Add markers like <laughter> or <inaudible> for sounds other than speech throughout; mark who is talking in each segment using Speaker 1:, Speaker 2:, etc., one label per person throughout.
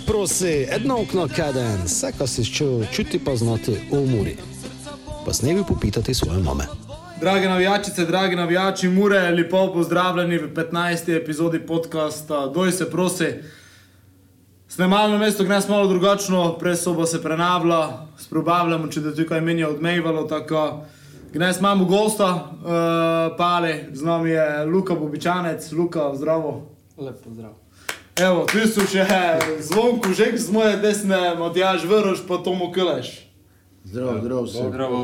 Speaker 1: se prosi, jedno okno kaden, vse, kar si čutil, čuti pa znati v umori. Pa s nebi popitati svoje mame.
Speaker 2: Drage navijačice, dragi navijači, mure, lepo pozdravljeni v 15. epizodi podcasta Doj se prosi. Snemalno mesto gnes malo drugačno, prej soba se prenavlja, sprobavljamo, če da tukaj meni je odmejvalo, tako gnes imamo gosta, uh, pale, z nami je Luka Bobičanec, Luka, zdravo.
Speaker 3: Lepo zdrav.
Speaker 2: Evo, tu so še zvonku, že z moje desne, Matjaž Vrš, pa Tomo Kleš.
Speaker 4: Zdravo, zdravo, vse.
Speaker 3: Zdravo.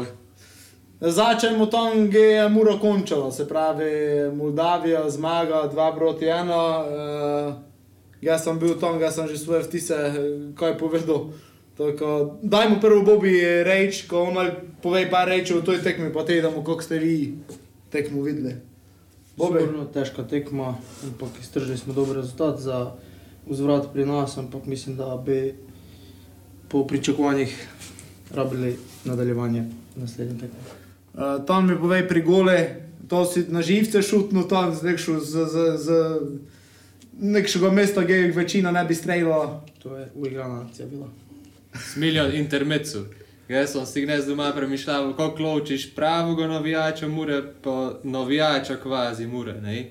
Speaker 2: Začnemo tam, kjer je Muro končalo, se pravi Moldavija, zmaga 2 proti 1. Uh, jaz sem bil tam, jaz sem že svoje vtise, eh, kaj je povedal. Tako, dajmo prvo Bobi reč, ko on mal pove par reči v toj tekmi, pa te idemo, koliko ste vi tekmo videli. Bobi.
Speaker 3: Sigurno težka tekma, ampak iztržili smo dober rezultat za vzvrat pri nas, ampak mislim, da bi po pričakovanjih rabili nadaljevanje naslednje tekme.
Speaker 2: Uh, tam mi povej pri gole, to si na živce šutno tam, z nekšo, z, z, z nekšega mesta, kjer večina ne bi streljala.
Speaker 3: To je uigrana akcija bila.
Speaker 5: Smiljan intermecu. Jaz sem si gnes doma premišljal, kako ločiš pravega navijača mure, pa navijača kvazi mure. Ne?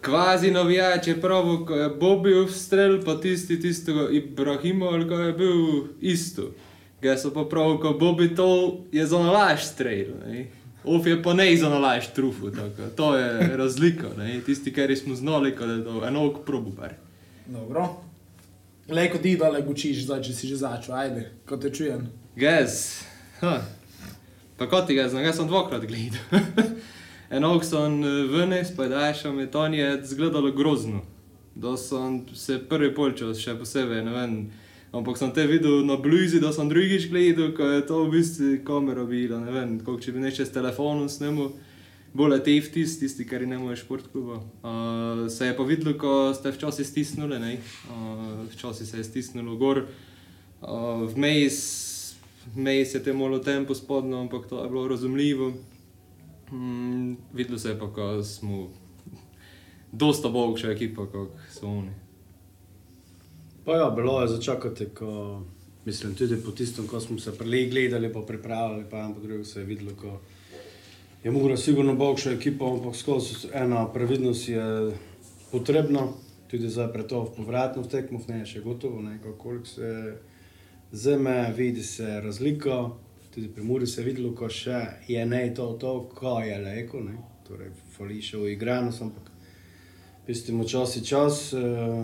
Speaker 5: Kvazi navijač je prav, ko je Bobby strel, pa tisti tistega Ibrahima, ali ko je bil isto. Jaz sem pa prav, ko Bobby to je za nalaž strel. Uf je pa ne za nalaž trufu, tako. to je razlika. Ne? Tisti, ki smo znali, ko je to enako probubar.
Speaker 2: Dobro. Lejko ti dale gučiš, zdaj če si že začel, ajde, ko te čujem.
Speaker 5: Gez, ha. pa kot ti ga znam, jaz sem dvakrat gledal. Enako sem ven, spadašam, je to je zgledalo grozno. Da sem se prvi polčas, še posebej, ne vem. Ampak sem te videl na blizu, da sem drugič gledal, ko je to v bistvu kamera bila, ne vem, koliko če bi neče s telefonom snemal. Bolje te vtis, tisti, ki ne morejo športkluba. Uh, se je pa videlo, ko ste včasih stisnili, ne? Uh, včasih se je stisnilo gor. Uh, vmes, vmes je te malo tempo spodno, ampak to je bilo razumljivo. Mm, videlo se je pa, ko smo dosta boljša ekipa, kot so oni.
Speaker 4: Pa ja, bilo je začakati, ko, mislim, tudi po tistem, ko smo se prelej gledali, pa pripravljali, pa ampak drugo se je videlo, ko je Mura sigurno boljša ekipa, ampak skozi ena previdnost je potrebna, tudi za pretov povratno v tekmov, ne še gotovo, ne, koliko se zeme, vidi se razlika, tudi pri Muri se je videlo, ko še je ne to, to, ko je leko, ne, torej fali še v igranost, ampak Pustimo čas in čas, eh,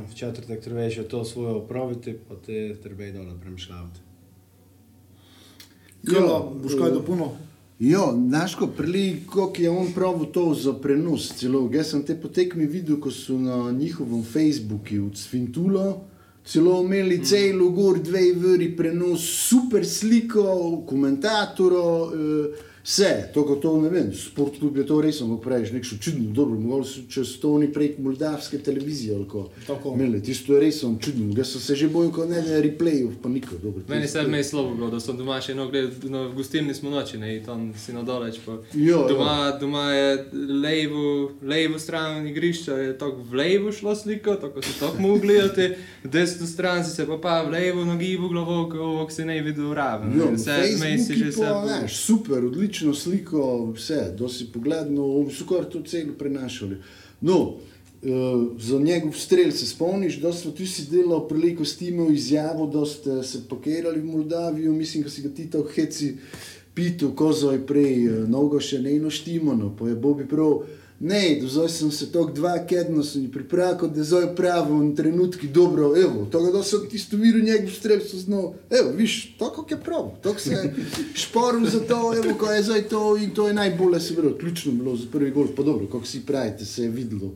Speaker 4: v četrtek treba še to svoje opraviti, pa te treba dole premišljati.
Speaker 2: Kilo, boš kaj dopolnil?
Speaker 6: Jo, naško prili, koliko je on pravil to za prenos celo. Jaz sem te potekmi videl, ko so na njihovem Facebooku od Svintulo celo imeli mm. celo gor dve veri prenos, super sliko, komentatorov, eh, vse, to kot to ne vem, sport klub je to res, ampak praviš, nekšo čudno, dobro, mogoče so čez to oni prek moldavske televizije, ali ko.
Speaker 2: Tako.
Speaker 6: Imeli, tisto je res čudno, jaz sem se že bojil, ko ne da replayov, pa nikoli, dobro.
Speaker 5: Meni se
Speaker 6: tisto-
Speaker 5: je slovo bilo, da sem doma še eno gledal, no, v gostilni smo noči, ne, tam si na daleč. Pa.
Speaker 6: Jo,
Speaker 5: Doma, doma je levo, levo stran igrišča, je tako v levo šlo sliko, tako si tako mogel gledati, desno stran si se pa pa v levo nagibu glavo, ko si ne videl raven.
Speaker 6: Jo,
Speaker 5: Vse zmej si že
Speaker 6: Facebooki
Speaker 5: se.
Speaker 6: veš, super, odlično sliko, vse, da si pogledal, so kar to celo prenašali. No, uh, za njegov strel se spomniš, da smo tu si delali preleko s timom izjavo, da ste se pakirali v Moldavijo, mislim, da si ga ti to heci pitu, kozo je prej, uh, nogo še ne eno štimano, pa je Bobi prav. Ne, zdaj sem se tako dva kedna pripravil, da zdaj pravi v trenutki dobro, evo, tako da sem tisto videl njegov strel, so znal, evo, viš, tako je prav, tako se je šporil za to, evo, ko je zdaj to in to je najbolje se bilo, ključno bilo za prvi gol, pa dobro, kako si pravite, se je videlo,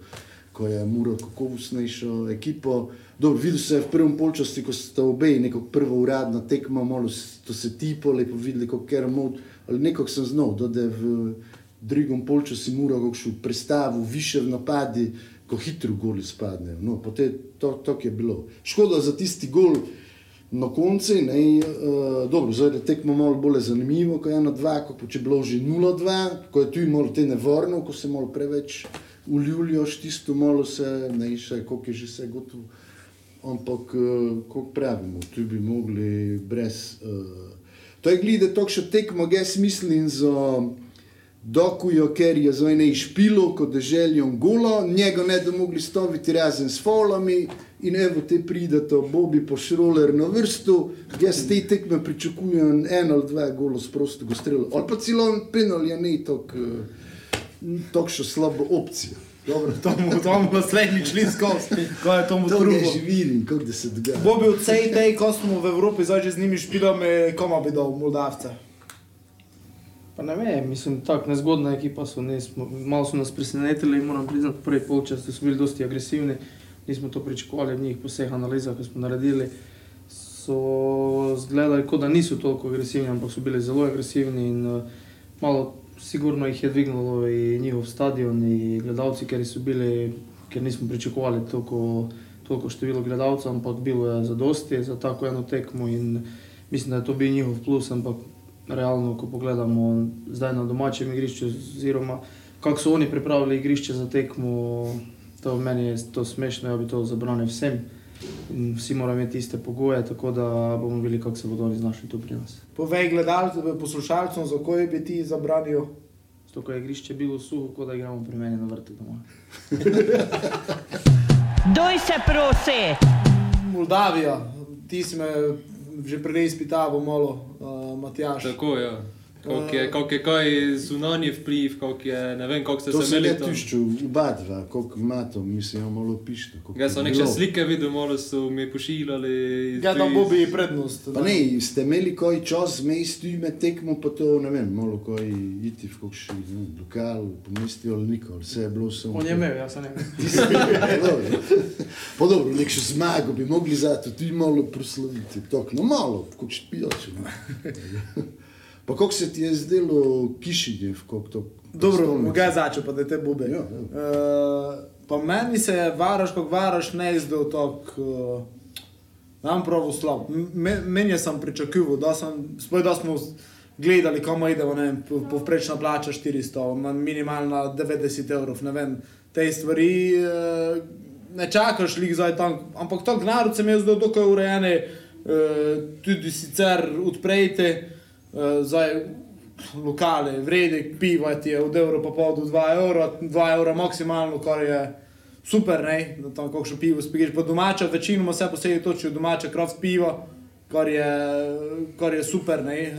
Speaker 6: ko je Muro kakovostnejšo ekipo. Dobro, videl se je v prvem polčasu, ko sta obe neko prvo uradna tekma, malo to se tipo, lepo videli, kako je mod, ali nekako sem znal, da je v drugem polčasu Muro kakšno predstavo, više v napadi, ko hitro goli spadnejo. No, potem to, to je bilo. Škoda za tisti gol, na koncu, ne, uh, dobro, zdaj je tekmo malo bolj zanimivo, ko je ena dva, ko če je bilo že 0-2, ko je tu malo te nevarno, ko se malo preveč uljulijoš, tisto malo se, ne, še koliko je že vse gotovo. ampak kot pravimo, tu bi mogli brez. Uh, to je glede to, še tekmo, jaz mislim za dokujo, ker je za ene išpilo, kot da želijo golo, njega ne da mogli stoviti razen s folami. In evo te pride to Bobby po šroler na vrstu, jaz te tekme pričakujem en ali dva gola z prostega strela. Ali pa celo en penal je ne tako še slaba opcija.
Speaker 2: Dobro, to bomo tam naslednjič šli skozi, ko je to mu
Speaker 6: To
Speaker 2: drugo.
Speaker 6: že vidim, kako se dogaja.
Speaker 2: Bo bil cej tej, ko smo v Evropi zdaj že z njimi špilami, koma bi dal Moldavce.
Speaker 3: Pa ne vem, mislim, tako nezgodna ekipa so, nismo, malo so nas presenetili, moram priznati, prvi polčas so bili dosti agresivni, nismo to pričakovali od njih po vseh analizah, ki smo naredili. So zgledali, kot da niso toliko agresivni, ampak so bili zelo agresivni in uh, malo sigurno jih je dvignilo in njihov stadion in gledalci, ker so bili, ker nismo pričakovali toliko, toliko število gledalcev, ampak bilo je zadosti za tako eno tekmo in mislim, da je to bil njihov plus, ampak realno, ko pogledamo zdaj na domačem igrišču, oziroma kako so oni pripravili igrišče za tekmo, to meni je to smešno, ja bi to zabranil vsem. In vsi moramo imeti iste pogoje, tako da bomo videli, kako se bodo oni znašli tu pri nas.
Speaker 2: Povej gledalcem, poslušalcem, za koje bi ti zabranil.
Speaker 3: Zato, ko je igrišče bilo suho, kot da igramo pri meni na vrtu doma. <laughs>
Speaker 7: Doj se prosi!
Speaker 2: Moldavija, ti si me že prej izpitaval malo, uh, Matjaš.
Speaker 5: Tako je. Ja. Koliko je, koliko je kaj zunanji vpliv, koliko je, ne vem, koliko ste
Speaker 6: To
Speaker 5: se
Speaker 6: se
Speaker 5: imeli
Speaker 6: ne
Speaker 5: tam.
Speaker 6: tišče, oba dva, koliko ima to, mislim, ja, malo
Speaker 5: Jaz sem
Speaker 6: je
Speaker 5: neke slike videl, malo so mi pošiljali.
Speaker 2: Ja,
Speaker 5: tudi-
Speaker 2: bo bi prednost.
Speaker 6: Pa ne, ste imeli koji čas zmej, tu ime tekmo, pa to ne vem, malo koji iti v kakšen vem, lokal, pomesti ali nikoli, vse je bilo samo.
Speaker 3: On je imel, jaz sem ne. <laughs> <laughs>
Speaker 6: Dobro. Pa dobro, nek še zmago bi mogli zato tudi malo proslaviti. Tok, no malo, kot še pijače. Pa kako se ti je zdelo Kišinjev, kako to?
Speaker 2: Dobro, mogoče začel, pa da te bube.
Speaker 6: Ja, ja.
Speaker 2: Uh, pa meni se je Varaš, kot Varaš, ne izdel tako, uh, nam prav slab. Me- Meni sem pričakoval, da, sem, sploh da smo gledali, kam idemo, ne vem, po- povprečna plača 400, ma- minimalna 90 evrov, ne vem, te stvari. Uh, ne čakaš lik zdaj tam, ampak to gnarod se mi je zdelo dokaj urejene, uh, tudi sicer odprejte, zdaj lokale, vredek piva ti je od evra pa pol do 2 evra, 2 evra maksimalno, kar je super, ne, da tam kakšno pivo spiješ, pa domača, večinoma vse posebej točijo domače kraft piva, kar je, kar je super, ne, e,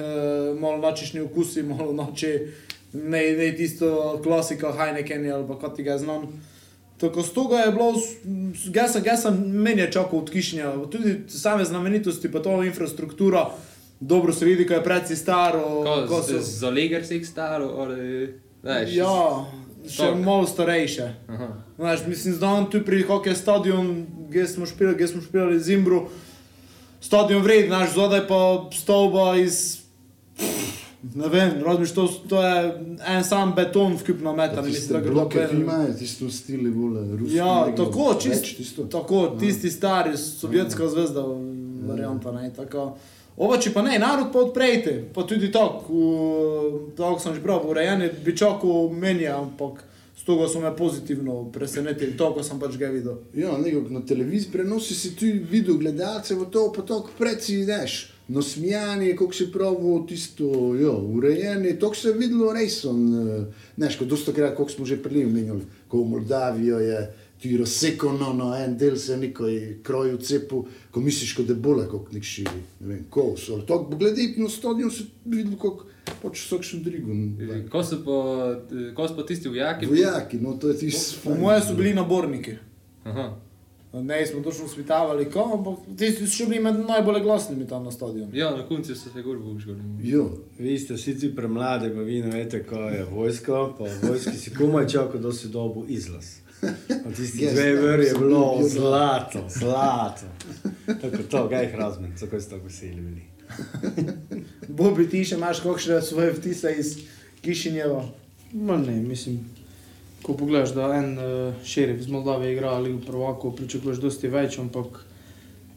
Speaker 2: malo nočišni okusi, <laughs> malo noči, ne, ne tisto klasika Heineken ali pa kot ti ga znam. Tako z toga je bilo, jaz sem meni je čakal od Kišnja, tudi same znamenitosti, pa to infrastruktura, dobro se vidi, ko je predsi staro. ko
Speaker 5: Ko
Speaker 2: so-
Speaker 5: se za leger si staro, ali... Veš,
Speaker 2: Ja, še
Speaker 5: Tok.
Speaker 2: malo starejše. Znaš, mislim, znam tu pri hokeju stadion, kjer smo špilali, kjer smo špilali Zimbru. Stadion vred, naš zadaj pa stavba iz... Ne vem, razmiš, to, to je en sam beton vkupno metan, mislim,
Speaker 6: Tiste
Speaker 2: da ga
Speaker 6: bloke, ki
Speaker 2: dopen-
Speaker 6: imajo tisto stili bolj ruski.
Speaker 2: Ja,
Speaker 6: nekdo,
Speaker 2: tako,
Speaker 6: več
Speaker 2: čist,
Speaker 6: tisto.
Speaker 2: tako, tisti stari, sovjetska zvezda, varianta, ne, tako. Ovači pa ne, narod pa odprejte, pa tudi tako, tako sem že prav, urejeni bi čakal meni, ampak s toga so me pozitivno presenetili, to, ko sem pač ga videl.
Speaker 6: Ja, nekako na televiziji prenosi si tu video gledalce, v to pa tako preci ideš. No, smijanje, kako si pravo tisto, jo, urejeni, to se je videlo res, on, eh, kot dosto krat, kako smo že prej omenjali, ko v Moldavijo je ti razsekano, no, en del se je nekoj kroju cepu, ko misliš, da je bolje, kot nek širi, ne vem, ko so, ali to, gledaj na stadion, si videl, kako pač vsakšen drigo.
Speaker 5: Ko so pa, ko so pa tisti vojaki?
Speaker 6: Vojaki, no, to je tisto.
Speaker 2: Po moje so bili naborniki.
Speaker 5: Aha.
Speaker 2: Ne smo točno spitavali, ko, ampak tisti so še bili med najbolj glasnimi tam na stadionu.
Speaker 5: Ja, na koncu so se gor vžgali.
Speaker 6: Jo,
Speaker 4: Vi ste sicer premladi, pa vi ne veste, kaj je vojska. Pa v vojski si komaj čakal, da si dobil izlaz. Tisti
Speaker 6: Yes,
Speaker 4: dve vrji je bilo
Speaker 6: bil
Speaker 4: zlato, <laughs> zlato. Tako to, kaj jih razmen, tako ste tako veseli bili. <laughs>
Speaker 2: Bobi, ti še imaš kakšne svoje vtise iz Kišinjeva?
Speaker 3: Ma ne, mislim, ko pogledaš, da en uh, šerif iz Moldavije igra Ligo prvakov, pričakuješ dosti več, ampak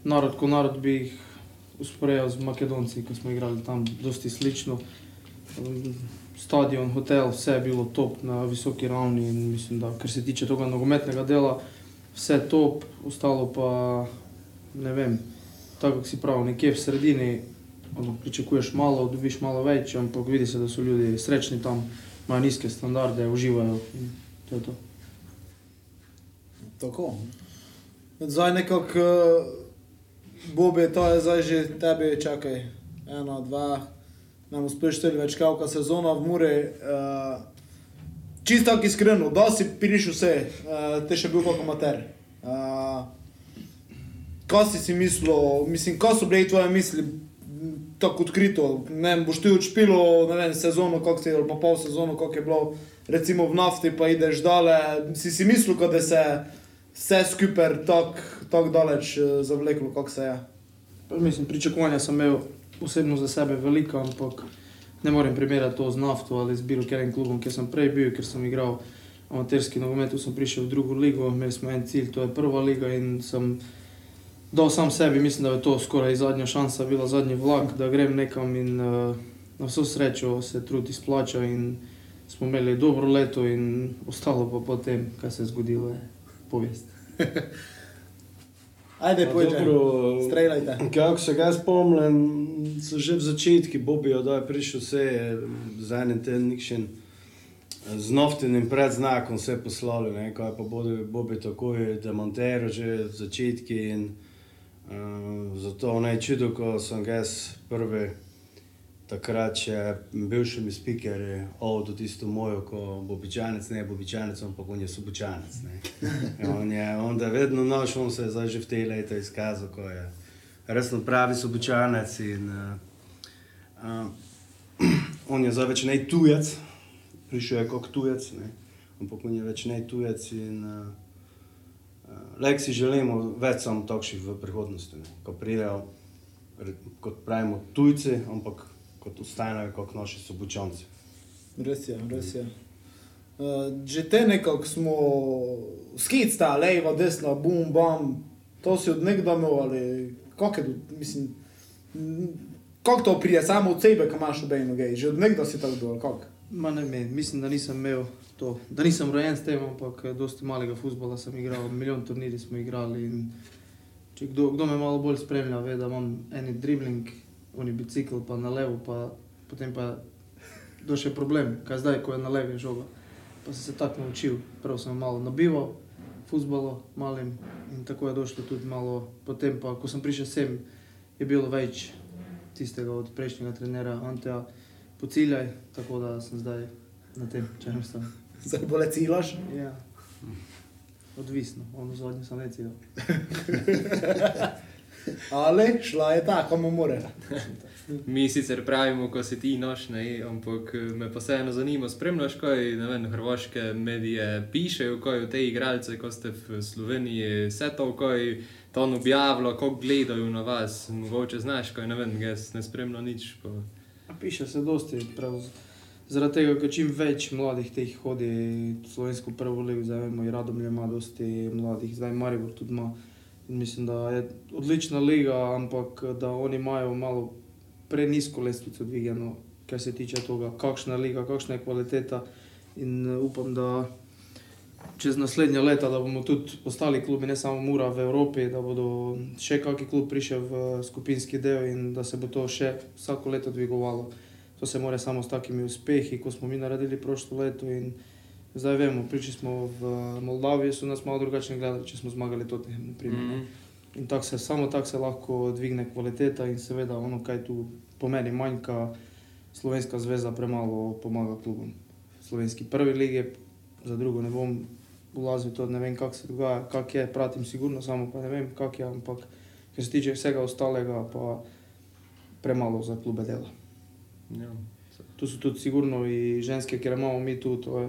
Speaker 3: narod ko narod bi jih usporedil z Makedonci, ko smo igrali tam dosti slično. Um, Stadion, hotel, vse je bilo top na visoki ravni in mislim, da kar se tiče tega nogometnega dela, vse top, ostalo pa ne vem, tako kot si prav, nekje v sredini pričakuješ malo, dobiš malo več, ampak vidi se, da so ljudje srečni tam, imajo nizke standarde, uživajo in to je to.
Speaker 2: Tako. Zdaj nekako, uh, Bobi, to je zdaj že tebi, čakaj, eno, dva, nam uspeš štiri več kavka sezona v Muri. Uh, čisto tako iskreno, da si prišel vse, uh, te še bil kot amater. Uh, kaj si si mislil, mislim, kaj so bile tvoje misli, tako odkrito, ne vem, boš ti odšpilo, ne vem, sezono, kako si, ali pa pol sezono, kako je bilo, recimo v nafti, pa ideš dale, si si mislil, da se vse skupaj tako tak daleč zavleklo, kako se je.
Speaker 3: Pa Mislim, pričakovanja sem imel osebno za sebe velika, ampak ne morem primerjati to z nafto ali z bilo katerim klubom, kjer sem prej bil, ker sem igral amaterski nogomet, tu sem prišel v drugo ligo, imeli smo en cilj, to je prva liga in sem dal sam sebi, mislim, da je to skoraj zadnja šansa, bila zadnji vlak, da grem nekam in uh, na vso srečo se trud izplača in smo imeli dobro leto in ostalo pa potem, kaj se je zgodilo, je povest. <laughs>
Speaker 2: Ajde, pojdi, streljajte.
Speaker 4: Kako se ga spomnim, so že v začetku Bobijo, da je prišel vse z enim tem nikšen. Z noftenim predznakom vse poslali, ne, ko je pa Bobi, Bobi takoj demontiral že v začetku in uh, zato naj čudo, ko sem ga jaz prvi takrat še bivšimi speakerji, ovdo tisto mojo, ko bobičanec, ne bobičanec, ampak <laughs> on je subočanec. ne. On je onda vedno naš, on se je zdaj že v tej leta izkazal, ko je resno pravi subočanec in uh, <clears throat> on je zdaj več ne tujec, prišel je kot tujec, ne. ampak on je več ne tujec in uh, uh, lek si želimo več samo takšnih v prihodnosti, ne. ko pridejo, kot pravimo, tujci, ampak kot ostanejo kot naši subočanci.
Speaker 2: Res je, res je. Uh, že te nekako smo skicta, leva, desna, bum, bam, to si od nekdaj imel ali kako je, to, mislim, kako to prije, samo od sebe, ko imaš obe noge, že od nekdaj si tako ali kako?
Speaker 3: Ma ne vem, mislim, da nisem imel to, da nisem rojen s tem, ampak eh, dosti malega futbola sem igral, milijon turnirjev smo igrali. In če kdo, kdo me malo bolj spremlja, ve, da imam en dribling, oni bicikl, pa na levo, pa potem pa do še problem, kaj zdaj, ko je na levi žoga. Pa sem se tako naučil, prav sem malo nabival, futbolo malim in tako je došlo tudi malo. Potem pa, ko sem prišel sem, je bilo več tistega od prejšnjega trenera Anteja pociljaj, tako da sem zdaj na tem, če ne vstam.
Speaker 2: Zdaj bolj cilaš.
Speaker 3: Ja. Odvisno, ono zadnje sem recil. <laughs>
Speaker 2: Ali šla je tako, komu more.
Speaker 5: Mi sicer pravimo, ko si ti noš, ne, ampak eh, me pa vseeno zanima, spremljaš, kaj ne vem, hrvaške medije pišejo, kaj o tej igralce, ko ste v Sloveniji, vse to, kaj to objavlja, kako gledajo na vas, mogoče znaš, kaj ne vem, jaz ne spremljam nič. Pa.
Speaker 3: A Piše se dosti, prav, zaradi tega, ker čim več mladih teh hodi v slovensko prvo ligo, zdaj vemo, Radomlje ima dosti mladih, zdaj Maribor tudi ima. Mislim, da je odlična liga, ampak da oni imajo malo prenisko lestvico dvigano, kar se tiče tega, kakšna liga, kakšna je kvaliteta. In eh, upam, da čez naslednja leta, da bomo tudi ostali klubi, ne samo Mura v Evropi, da bodo še kakšen klub prišel v skupinski del in da se bo to še vsako leto dvigovalo. To se more samo s takimi uspehi, kot smo mi naredili prošlo leto. In zdaj vemo, prišli smo v Moldaviji, so nas malo drugače gledali, če smo zmagali Tottenham. na primer, ne. In tako se, samo tako se lahko dvigne kvaliteta in seveda ono, kaj tu pomeni manjka, Slovenska zveza premalo pomaga klubom. Slovenski prvi lige, za drugo ne bom ulazil to, ne vem, kako se dogaja, kak je, pratim sigurno, samo pa ne vem, kak je, ampak kar se tiče vsega ostalega, pa premalo za klube dela.
Speaker 5: Ja.
Speaker 3: Tu so tudi sigurno i ženske, ker imamo mi tu, to je,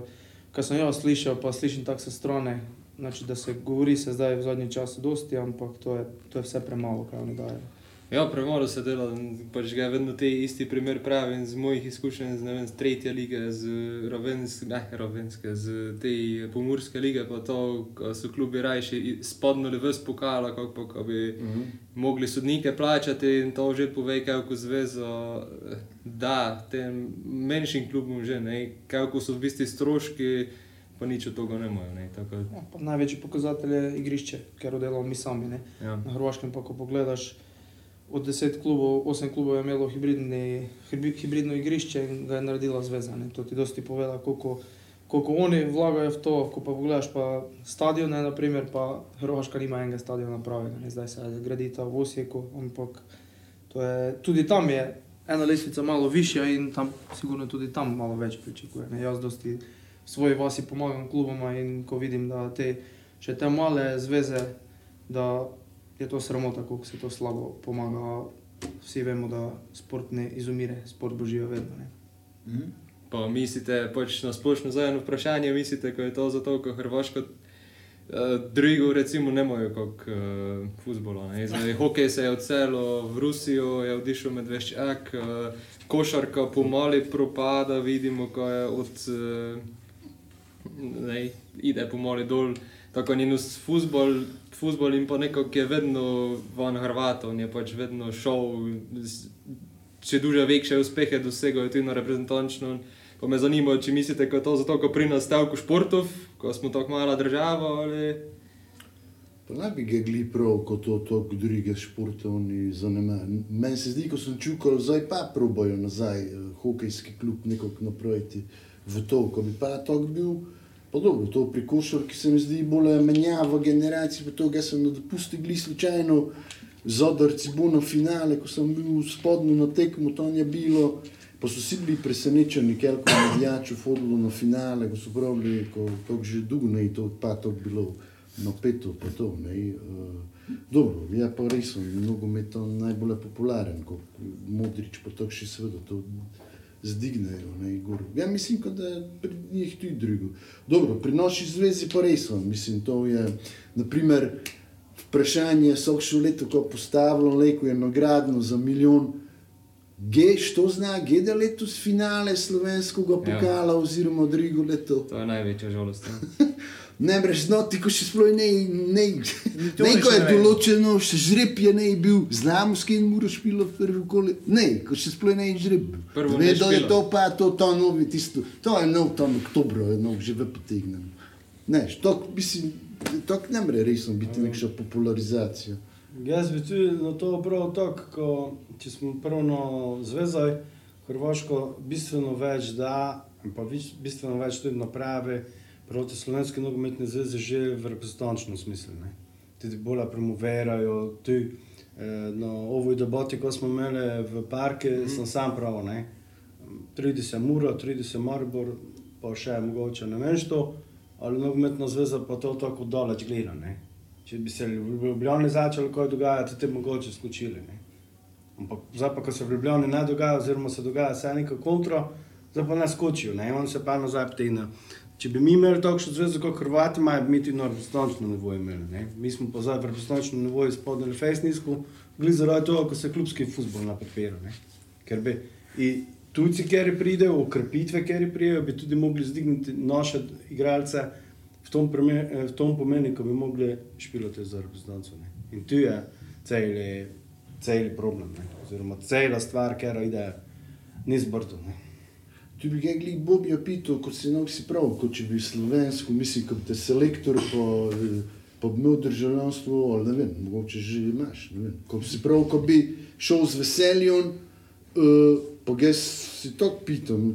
Speaker 3: kar sem jaz slišal, pa slišim tako sa strane, znači da se govori se zdaj v zadnjem času dosti, ampak to je, to je vse premalo, kaj oni dajo.
Speaker 5: Ja, premalo se dela, pač ga vedno te isti primer pravim z mojih izkušenj, z, ne vem, z tretje lige, z Ravenske, ne, Ravenske, z te pomurske lige, pa to, ko so klubi rajši spodnuli ves pokala, kako pa, ko bi mm -hmm. mogli sodnike plačati in to že pove, kako zvezo da tem menjšim klubom že, ne, kako so v bistvu stroški, pa nič od tega nemajo. Ne, tako,
Speaker 3: Ja, največji pokazatelj je igrišče, ker delamo mi sami. Ne?
Speaker 5: ja.
Speaker 3: Na Hrvaškem pa, ko pogledaš, od 10 klubov, 8 klubov je imelo hibridni, hibi- hibridno igrišče in ga je naredila zveza. Ne? To ti dosti poveda, koliko, koliko oni vlagajo v to. Ko pa pogledaš pa stadione, naprimer, pa Hrvaška nima enega stadiona pravega. Ne? Zdaj se gradi ta v Osijeku, ampak to je, tudi tam je ena lestvica malo višja in tam sigurno tudi tam malo več pričakuje. Jaz dosti v svoji vasi pomagam kluboma in ko vidim, da te, še te male zveze, da je to sramota, kako se to slabo pomaga. Vsi vemo, da šport ne izumire, šport bo živel vedno. Ne?
Speaker 6: Mhm.
Speaker 5: Pa mislite, pač na splošno za eno vprašanje, mislite, ko je to zato, ker Hrvaško uh, drugo recimo nemajo kot uh, futbola. ne. Zdaj, <laughs> hokej se je odselil v Rusijo, je odišel Medveščak, uh, košarka pomali propada, vidimo, ko je od, uh, ne, ide pomali dol. Tako je nus futbol, futbol in pa neko, ki je vedno van Hrvatov, on je pač vedno šel, če duže večje uspehe dosegajo tudi na reprezentančno. Pa me zanima, če mislite, da je to zato, ker pri nas stavko športov, ko smo tako mala država ali.
Speaker 6: Pa naj bi ga gli prav, kot to, to druge športe oni zanimali. Meni se zdi, ko sem čukal, zdaj pa probajo nazaj, eh, hokejski klub nekako napraviti v to, ko bi pa to bil. Pa dobro, to pri košarki se mi zdi bolj menjava generacij, pa to, ga sem na dopusti gli slučajno, zodarci bo na finale, ko sem bil spodnjo na tekmu, to je bilo. Pa so vsi bili presenečeni, ker ko je Medjač vodilo na finale, ko so pravili, ko to že dolgo ne je to pa to bilo napeto, pa to ne. Uh, dobro, je pa res, nogomet je najbolj popularen, kot Modrič, pa to še seveda to zdignejo. Ne, gor. ja, mislim, da je pri njih tudi drugo. Dobro, pri naši zvezi pa res, mislim, to je, naprimer, vprašanje, so še leto, ko postavilo, leko je nagradno za milijon. Ge, što zna, ge da letos finale slovenskega
Speaker 5: Ja.
Speaker 6: pokala, oziroma drugo leto.
Speaker 5: To je največja žalost. <laughs> ne.
Speaker 6: Brez noti, ko še sploh ne, ne, ne, ko je
Speaker 2: ne
Speaker 6: določeno, še žreb je ne bil, znamo, s kim moraš špilo v prvi koli. Ne, ko še sploh ne je žreb.
Speaker 5: Prvo ne
Speaker 6: Vedo je to pa, to, to novi, tisto, to je nov tam oktobro, je nov, že ve potegnem. Ne, to, mislim, to ne more resno biti nekša popularizacija.
Speaker 4: Jaz bi tudi na to prav tako, ko, če smo prvo na zvezaj, Hrvaško bistveno več da, pa bistveno več tudi napravi proti slovenski nogometni zvezi že v reprezentančnem smislu. Ne. Tudi bolj promovirajo, tudi eh, na ovoj debati, ko smo imeli v parku, mm -hmm. sem sam prav, ne. 30 Mura, 30 Maribor, pa še mogoče ne vem što, ali nogometna zveza pa to tako daleč gleda. Ne. Če bi se v Ljubljani začelo kaj dogajati, te mogoče skočili. Ne. Ampak zdaj pa, ko se v Ljubljani ne dogaja, oziroma se dogaja vse neko kontro, zdaj pa ne skočijo, ne, on se pa nazaj ptine. Če bi mi imeli takšno zvezo kot Hrvati, imajo bi mi tudi na reprezentančnem nivoju imeli. Ne. Mi smo pa zdaj v reprezentančnem nivoju spodnjeli fejsnisku, glede zaradi tega, ko se klubski futbol podpira. Ne. Ker bi i tujci, ki pridejo, ukrepitve, ki pridejo, bi tudi mogli zdigniti naše igralce v tom, eh, v tom pomenu, ko bi mogli špilati za reprezentanco. In tu je celi, celi problem, ne. oziroma cela stvar, ki ide niz brdo. Ne.
Speaker 6: Tu bi ga gledal Bobijo Pito, kot si nog si prav, kot če bi slovensko, mislim, kot te selektor po, po imel državljanstvo, ali ne vem, mogoče že imaš, ne vem. Ko si prav, ko bi šel z veseljem, uh, pa ga si tako pitam,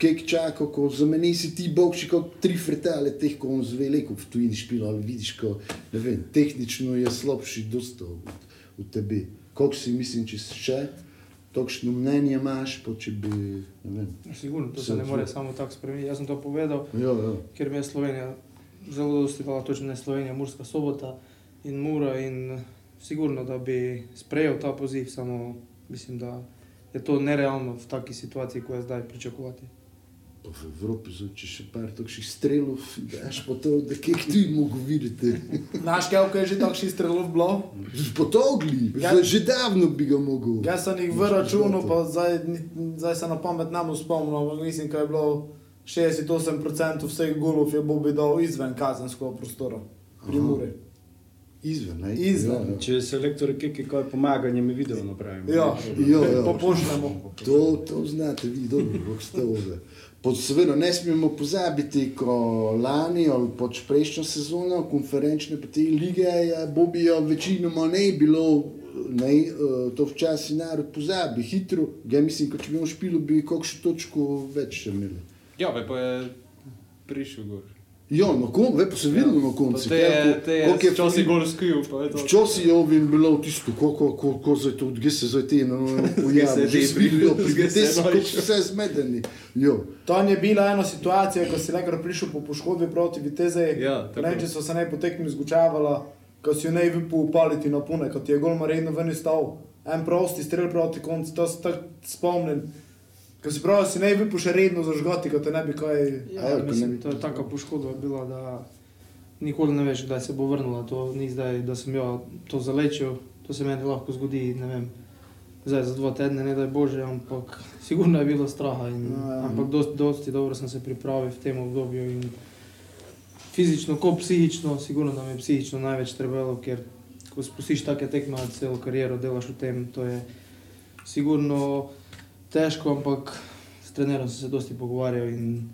Speaker 6: kek čaka, ko zameni si ti bogši kot tri fretale teh, ko on zvele, ko v tujini špilo, ali vidiš, ko, ne vem, tehnično je slabši dosta od, od tebe. Koliko si mislim, če si še? Takšno mnenje imaš, pa če bi, vem.
Speaker 3: Sigurno, to se ne more samo tako spremeniti. Jaz sem to povedal,
Speaker 6: Ja, ja.
Speaker 3: ker mi je Slovenija zelo dosti dala, točno ne Slovenija, Murska sobota in Mura in sigurno, da bi sprejel ta poziv, samo mislim, da je to nerealno v taki situaciji, ko je zdaj pričakovati.
Speaker 6: Pa v Evropi, zdaj, če še par takšnih strelov, daš pa to, da kek ti mogo videti.
Speaker 2: Naš kelko je že takšni strelov bilo.
Speaker 6: Potogli,
Speaker 2: Ja.
Speaker 6: že davno bi ga mogel.
Speaker 2: Jaz sem jih v računu, pa zdaj, zdaj se na pamet nam spomnim, ampak mislim, da je bilo 68% vseh golov je Bobi dal izven kazenskega prostora. Pri
Speaker 6: Aha.
Speaker 2: Muri.
Speaker 6: Izven, ne?
Speaker 2: Izven.
Speaker 6: Ja, ja.
Speaker 4: Če selektor kiki kaj pomaganje, mi video napravimo.
Speaker 2: Ja,
Speaker 6: Ja, ja.
Speaker 2: popošljamo.
Speaker 6: To, to znate vi dobro, kako ste ove. Pa seveda ne smemo pozabiti, ko lani ali pač prejšnjo sezono konferenčne pa te lige je Bobijo večinoma ne bilo, ne, eh, to včasih narod pozabi, hitro, ja mislim, ko če bi imel špilo, bi kakšno točko več še imeli.
Speaker 5: Ja, pa je prišel gor.
Speaker 6: Ja, na koncu, ve pa se videlo na koncu.
Speaker 5: Včasih
Speaker 6: fali-
Speaker 5: gor skril, pa je to.
Speaker 6: Včasih je ovin bilo tisto, kako ko, ko se to, gdje se zdaj te no, <laughs> pojavi,
Speaker 5: se
Speaker 6: že
Speaker 5: te
Speaker 6: se vidijo,
Speaker 5: pri-
Speaker 6: gdje
Speaker 5: se
Speaker 6: kako vse zmedeni. Jo.
Speaker 2: Tam je bila ena situacija, ko si lekar prišel po poškodbi proti Viteze.
Speaker 5: Ja.
Speaker 2: Reči so se ne potekmi zgučavala, ko si jo ne bi upaliti na pune, ko ti je gol Marino ven stal. En prosti strel proti koncu, to se tako spomnim. Ko si pravi, si ne bi še redno zažgati, ko te ne bi kaj...
Speaker 6: A ja,
Speaker 3: Ja, mislim,
Speaker 6: bi-
Speaker 3: to je taka poškodba bila, da nikoli ne veš, kdaj se bo vrnila. To ni zdaj, da sem jo to zalečil, to se meni lahko zgodi, ne vem, zdaj za dva tedne, ne daj Bože, ampak <laughs> sigurno je bilo straha. In,
Speaker 2: Ja, ja.
Speaker 3: ampak dosti, dosti dobro sem se pripravil v tem obdobju in fizično, kot psihično, sigurno da mi je psihično največ trebalo, ker ko spustiš take tekme, celo kariero delaš v tem, to je sigurno težko, ampak s trenerom sem se dosti pogovarjal in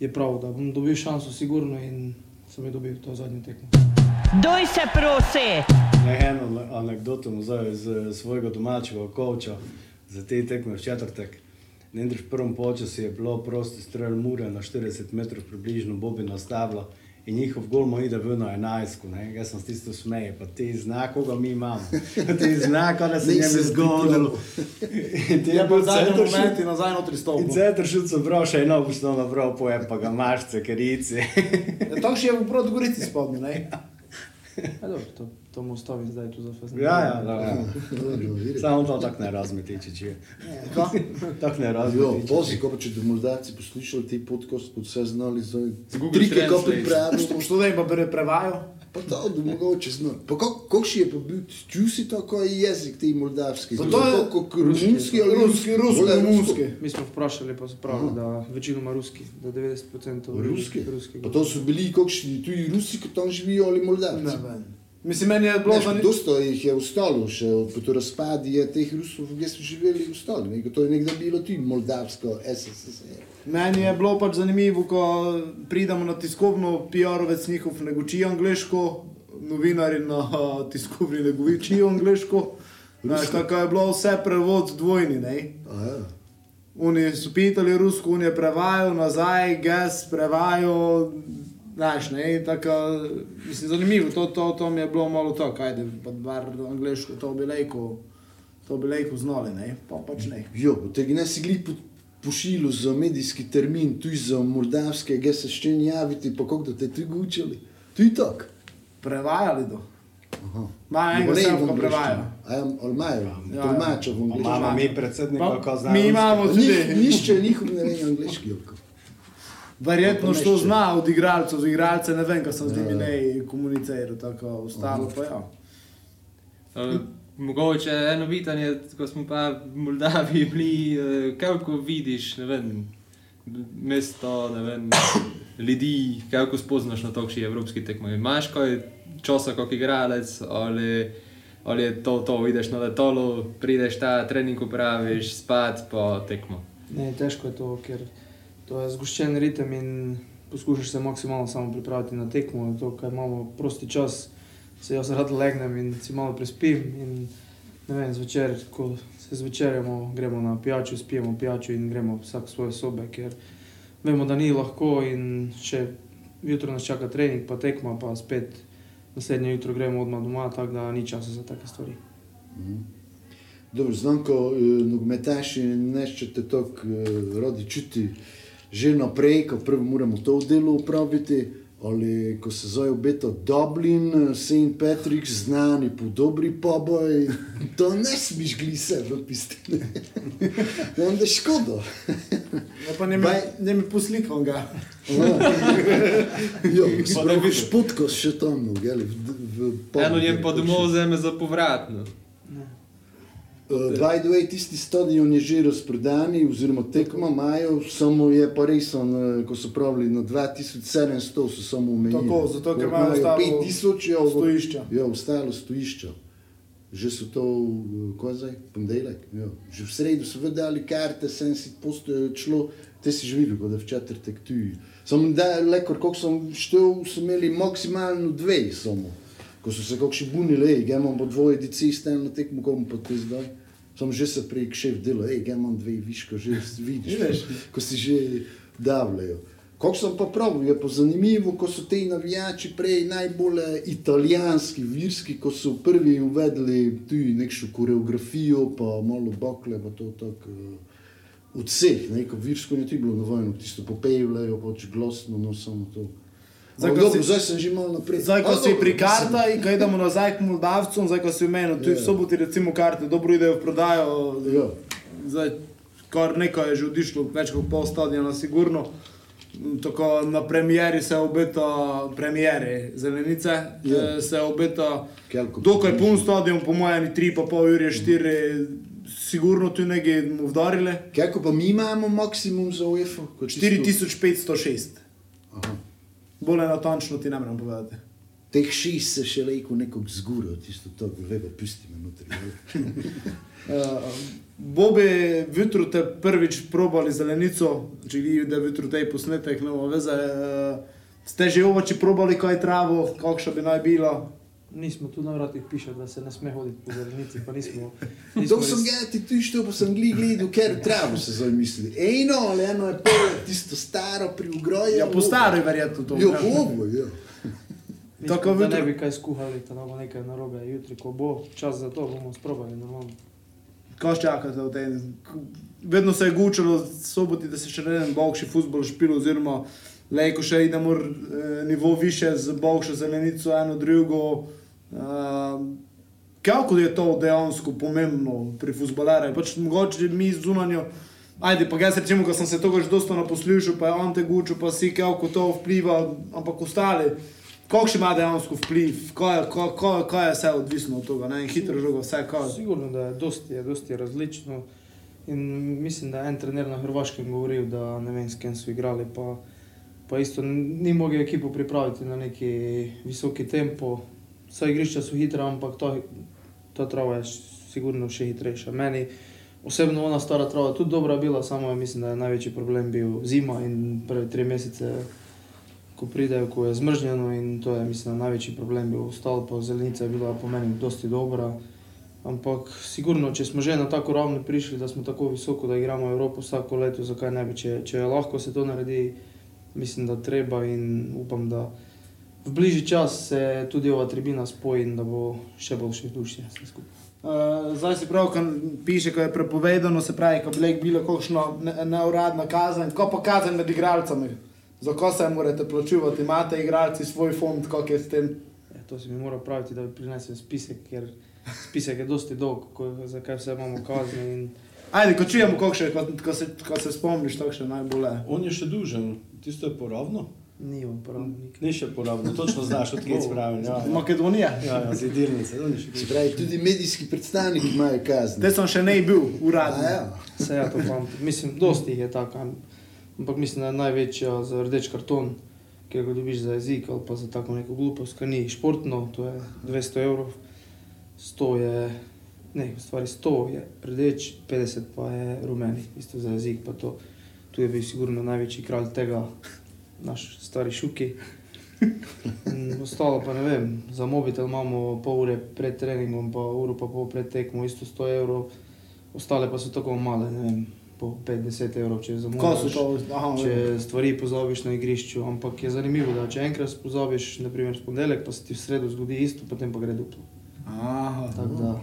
Speaker 3: je prav, da bom dobil šanso, sigurno in sem jo dobil to zadnjo tekmo.
Speaker 7: Doj se prosi!
Speaker 4: Ne, eno anegdoto nazaj iz eh, svojega domačega koča za te tekme v četrtek. Nendriš v prvem počasu je bilo prosti strel mure na 40 metrov približno, Bobi nastavila in njihov gol mu ide na 11. Ne? Jaz sem tisto smeje, pa ti zna, koga mi imamo. <laughs> Ti zna, kaj da se njemu
Speaker 6: se
Speaker 4: zgodilo. In ti
Speaker 2: Je v
Speaker 4: bil
Speaker 2: zadnjem
Speaker 4: centršut-
Speaker 2: momentu nazaj notri
Speaker 4: In
Speaker 2: stopil.
Speaker 4: centr šut so prav še eno osnovno prav pojem, pa ga mašce, kerici.
Speaker 2: Ja, tako še je v proti Gorici spodnji, ne? <laughs>
Speaker 3: Ja, dobro, to, to mu ostavim zdaj tu za fazan.
Speaker 4: Ja, ja, da, ja. <laughs> Samo to tako ne razmeti, če.
Speaker 2: Ka? <laughs>
Speaker 4: Tako ne
Speaker 6: Jo,
Speaker 4: razmeti.
Speaker 6: pozi, ko pa če bi Moldavci poslušali te podcast, bo vse znali zdaj.
Speaker 5: Z Google
Speaker 6: Trike, ko
Speaker 5: Translate.
Speaker 6: pripravimo.
Speaker 2: Študent pa bi prevajal.
Speaker 6: Pa to, da mogoče znali. Pa kako je pa bil, čuj si to, ko je jezik ti moldavski?
Speaker 2: Pa to je-
Speaker 6: kot romunski ali
Speaker 2: Ruski, ruski, romunski.
Speaker 3: Mi smo vprašali, pa so pravili, da večinoma ruski, da 90%
Speaker 6: Ruski?
Speaker 3: ruski
Speaker 6: Pa to so bili kakšni tuji Rusi, ki tam živijo ali Moldavci?
Speaker 2: Ne vem. Mislim, meni je bilo
Speaker 6: Bilo
Speaker 2: zanimivo.
Speaker 6: Dosta jih je ostalo, še po to razpadi je teh Rusov, ki so živeli ostali. Ne? To je nekdaj bilo tudi Moldavsko, SSSR.
Speaker 2: Meni je bilo pač zanimivo, ko pridemo na tiskovno, PR-ovec njihov ne uči angliško, novinari na tiskovni ne učijo angliško. Znaš, tako je bilo vse prevod dvojni. Oni so pitali rusko, oni je prevajal nazaj, gas prevajal, znaš, ne, tako, mislim, zanimivo, to, to, to mi je bilo malo tako, ajde, pa bar angliško, to bi lejko, to bi lejko znali, ne, pa pač ne.
Speaker 6: Jo, tega ne si gli po, pošilu za medijski termin, tudi za moldavske, ga se še ne javiti, pa kako da te tu učili. Tu je tako.
Speaker 2: Prevajali do.
Speaker 6: Aha.
Speaker 2: Imajo
Speaker 6: Ne bo
Speaker 2: enega
Speaker 6: ne v
Speaker 2: selka
Speaker 6: angleščini.
Speaker 2: prevaja.
Speaker 6: A ja, ali imajo,
Speaker 2: Ja,
Speaker 6: tolmača v angleščini.
Speaker 4: Imamo mi predsednika,
Speaker 2: Pa,
Speaker 4: ko zna.
Speaker 2: mi
Speaker 4: ruski.
Speaker 2: imamo
Speaker 6: Ni,
Speaker 2: tudi,
Speaker 6: nišče njihov ne ve angliški. Joko.
Speaker 2: Verjetno
Speaker 6: nešče.
Speaker 2: zna od igralcev, z igralce ne vem, kaj sem z njimi
Speaker 6: Ja.
Speaker 2: ne komuniciral, tako ostalo pa ja.
Speaker 5: Uh, mogoče eno vitanje, ko smo pa v Moldaviji <laughs> bili, uh, kako vidiš, ne vem, mesto, ne vem, <coughs> ljudi, kako spoznaš na takšni evropski tekmi. Imaš kaj časa kot igralec ali, ali je to, to ideš na letalo, prideš ta trening upraviš, spat pa tekmo.
Speaker 3: Ne, težko je to, ker to je zgoščen ritem in poskušaš se maksimalno samo pripraviti na tekmo. To, kaj imamo prosti čas, se jaz rad legnem in si malo prespim. In, vem, zvečer, ko se zvečerjamo, gremo na pijačo, spijemo pijačo in gremo vsak svoje sobe, ker vemo, da ni lahko in še jutro nas čaka trening, pa tekma, pa spet naslednje jutro gremo odmah doma, tako da ni časa za take stvari.
Speaker 6: Dobro, znam, ko uh, nogometaši neščete tako uh, radi čuti že naprej, ko prvo moramo to delo upraviti, ali ko se zdaj obeta Dublin, St. Patrick, znani po dobri poboj, <laughs> to ne smeš glise v pistine. Onda <laughs> škoda.
Speaker 2: Ja, pa ne mi,
Speaker 6: Baj-
Speaker 2: ne mi poslikam ga. <laughs>
Speaker 6: Jo, spravi šputko še tam, v, v
Speaker 5: Eno je pa domov zeme za povratno.
Speaker 6: Uh, by the way, tisti stadion je že razprodan, oziroma tekmo imajo, samo je pa res, on, eh, ko so pravili na 2700, so samo omejili.
Speaker 2: Tako, zato, ker imajo ostalo
Speaker 6: 5000, je ovo-
Speaker 2: stojišča.
Speaker 6: Ja, ostalo stojišča. že so to, eh, ko je zdaj, ponedeljek. Ja. Že v sredo so vedeli karte, sem si šlo, te si že videl, da v četrtek tu. Samo da, lekor, koliko sem štel, so imeli maksimalno dve samo. Ko so se kakšni bunili, gremo po dvoje dici, stem na tekmo, komu pa ti zdaj. Sam že se prej šef delo, ej, gremo dve, viš, ko že vidiš, ko si že davljajo. Kako sem pa prav, je pa zanimivo, ko so ti navijači prej najbolj eh, italijanski, virski, ko so prvi uvedli tudi nekšno koreografijo, pa malo bakle, pa to tako uh, od vseh, neko virsko ni ti bilo dovoljno, tisto popevljajo, pač glasno, no samo to.
Speaker 2: Zdaj, ko
Speaker 6: dobro,
Speaker 2: si-
Speaker 6: zdaj sem že malo naprej.
Speaker 2: Zdaj, ko
Speaker 6: A,
Speaker 2: si
Speaker 6: dobro,
Speaker 2: pri karta in ko idemo nazaj k Moldavcom, zdaj, ko si v meni, tu
Speaker 6: Ja.
Speaker 2: v soboti recimo karte, dobro idejo v prodajo.
Speaker 6: Ja.
Speaker 2: Zdaj, kar nekaj je že odišlo, več kot pol stadiona, sigurno. Mm, Tako na premieri se obeta, premieri zelenice,
Speaker 6: Ja.
Speaker 2: eh, se obeta
Speaker 6: Kelko
Speaker 2: dokaj pun stadion, po mojem, tri pa pol ure, štiri, sigurno tu nekaj mu vdarile.
Speaker 6: Kako pa mi imamo maksimum za UEFA? Kot tisto-
Speaker 2: 4506.
Speaker 6: Aha.
Speaker 2: Bolje natančno ti ne morem povedati.
Speaker 6: Teh šest se še lejko nekog zguro, tisto to, vebe, pusti me notri.
Speaker 2: Uh, <laughs> Bobi, jutro te prvič probali zelenico, če vidiš, da je jutro tej posnetek, ne vem, veze. Uh, ste že ovoči probali kaj travo, kakšna bi naj bila?
Speaker 3: Nismo tu na vratih piše, da se ne sme hoditi po zelenici, pa nismo.
Speaker 6: To <laughs>
Speaker 3: nismo
Speaker 6: sem
Speaker 3: res-
Speaker 6: ga ti tu što, pa sem gli gledal, ker travo se zdaj misli. Eno, ali eno je prvo, tisto staro pri ugroju.
Speaker 2: Ja, po stari verjetno to.
Speaker 6: Jo,
Speaker 2: ne.
Speaker 6: ovo, ja.
Speaker 2: Tako
Speaker 3: da ne bi kaj skuhali, da nam bo nekaj narobe. Jutri, ko bo čas za to, bomo sprobali normalno.
Speaker 2: Kaj čakate v tem? Vedno se je gučalo, soboti, da se še en boljši futbol špil, oziroma lejko še idemo eh, nivo više z boljšo zelenico, eno drugo. Uh, kako je to dejansko pomembno pri futbolerju? Pač mogoče mi zunanjo. Ajde, pa jaz recimo, ko sem se tega že dosta naposlušal, pa je on te gučil, pa si kako to vpliva, ampak ostali. Kakšen ima dejansko vpliv, kaj, je- kaj, kaj, kaj je vse odvisno od tega, ne? in hitro žogo, vse kaj.
Speaker 3: Sigurno, da je dosti, je dosti različno. In mislim, da je en trener na Hrvaškem govoril, da ne vem, s kim so igrali, pa, pa isto ni mogel ekipo pripraviti na neki visoki tempo. Vsa igrišča so hitra, ampak to, ta trava je sigurno še hitrejša. Meni osebno ona stara trava tudi dobra bila, samo je, mislim, da je največji problem bil zima in prve tri mesece, ko pridejo, ko je zmrznjeno in to je, mislim, da največji problem bil. Ostalo pa zelenica je bila po meni dosti dobra. Ampak sigurno, če smo že na tako ravno prišli, da smo tako visoko, da igramo Evropo vsako leto, zakaj ne bi, če, če lahko se to naredi, mislim, da treba in upam, da bližnji čas se tudi ova tribina spoji in da bo še boljše skupaj.
Speaker 2: Uh, zdaj se pravi, kan piše, ko je prepovedano, se pravi, ko bi bilo kakšno ne- neuradna kazen, ko pa kazen med igralcami. Za ko se morate plačuvati, imate igralci svoj fond, kako je s tem.
Speaker 3: Ja, to si mi moral praviti, da bi prinesel spisek, ker spisek je dosti dolg, ko, zakaj vse imamo kazni. In,
Speaker 2: Ajde, ko čujemo, kako še, ko, ko, se, ko se spomniš, to še najbolje.
Speaker 4: On je še dužen, tisto je poravno.
Speaker 3: Ni uporabnik.
Speaker 4: Ni še poravno, točno znaš, odkje <laughs> spravim. Ja, ja.
Speaker 2: Makedonija.
Speaker 4: ja, ja on še
Speaker 6: Se pravi, tudi medijski predstavniki imajo kazni.
Speaker 2: Te sem še ne bil, uradno.
Speaker 6: Ja.
Speaker 3: Vse ja to pamtim. Mislim, dosti jih je tako. Ampak mislim, da je največja za rdeč karton, ki ga dobiš za jezik ali pa za tako neko glupost, ki ni športno, to je 200 evrov. 100 je, ne, v stvari 100 je rdeč, 50 pa je rumeni, isto za jezik. Pa to, tu je bil sigurno največji kralj tega, naš stari šuki. Ostalo pa ne vem, za mobitel imamo pol ure pred treningom, pa uro pa pol pred tekmo, isto 100 evrov. Ostale pa so tako male, ne vem, po 50 evrov, če
Speaker 2: Ko so
Speaker 3: zamudiš.
Speaker 2: to, aha,
Speaker 3: Če stvari pozabiš na igrišču, ampak je zanimivo, da če enkrat pozabiš, naprimer v ponedeljek, pa se ti v sredo zgodi isto, potem pa gre duplo.
Speaker 2: Aha.
Speaker 3: Tako da,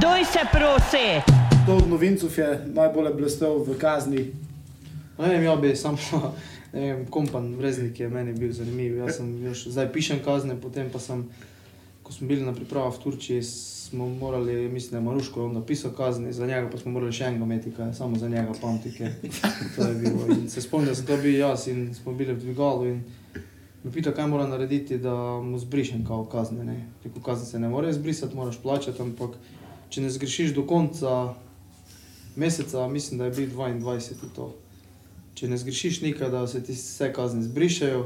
Speaker 7: Doj se prosi!
Speaker 2: To od novincov je najbolj blestev v kazni.
Speaker 3: Ne vem, ja bi samo, <laughs> ne vem, kompan Breznik je meni bil zanimiv. Jaz sem još, zdaj pišem kazne, potem pa sem, ko smo bili na pripravah v Turčiji, smo morali, mislim, da je Maruško on napisal kazni, za njega pa smo morali še enega imeti, kaj samo za njega pamti, ker to je bilo. In se spomnim, da sem to bil jaz in smo bili v dvigalu in me pita, kaj mora narediti, da mu zbrišem kao kazne. Ne? Rekel, kazni se ne more izbrisati, moraš plačati, ampak če ne zgrešiš do konca meseca, mislim, da je bil 22 to. Če ne zgrešiš nekaj, da se ti vse kazni zbrišejo,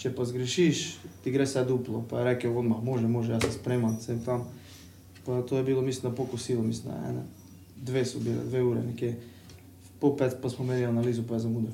Speaker 3: če pa zgrešiš, ti gre vse duplo. Pa je rekel, odmah, može, može, jaz se spremam, sem tam. Pa to je bilo, mislim, na pokosilo, mislim, da ene, dve so bile, dve ure nekje. Pol pet pa smo imeli analizo, pa je zamudil.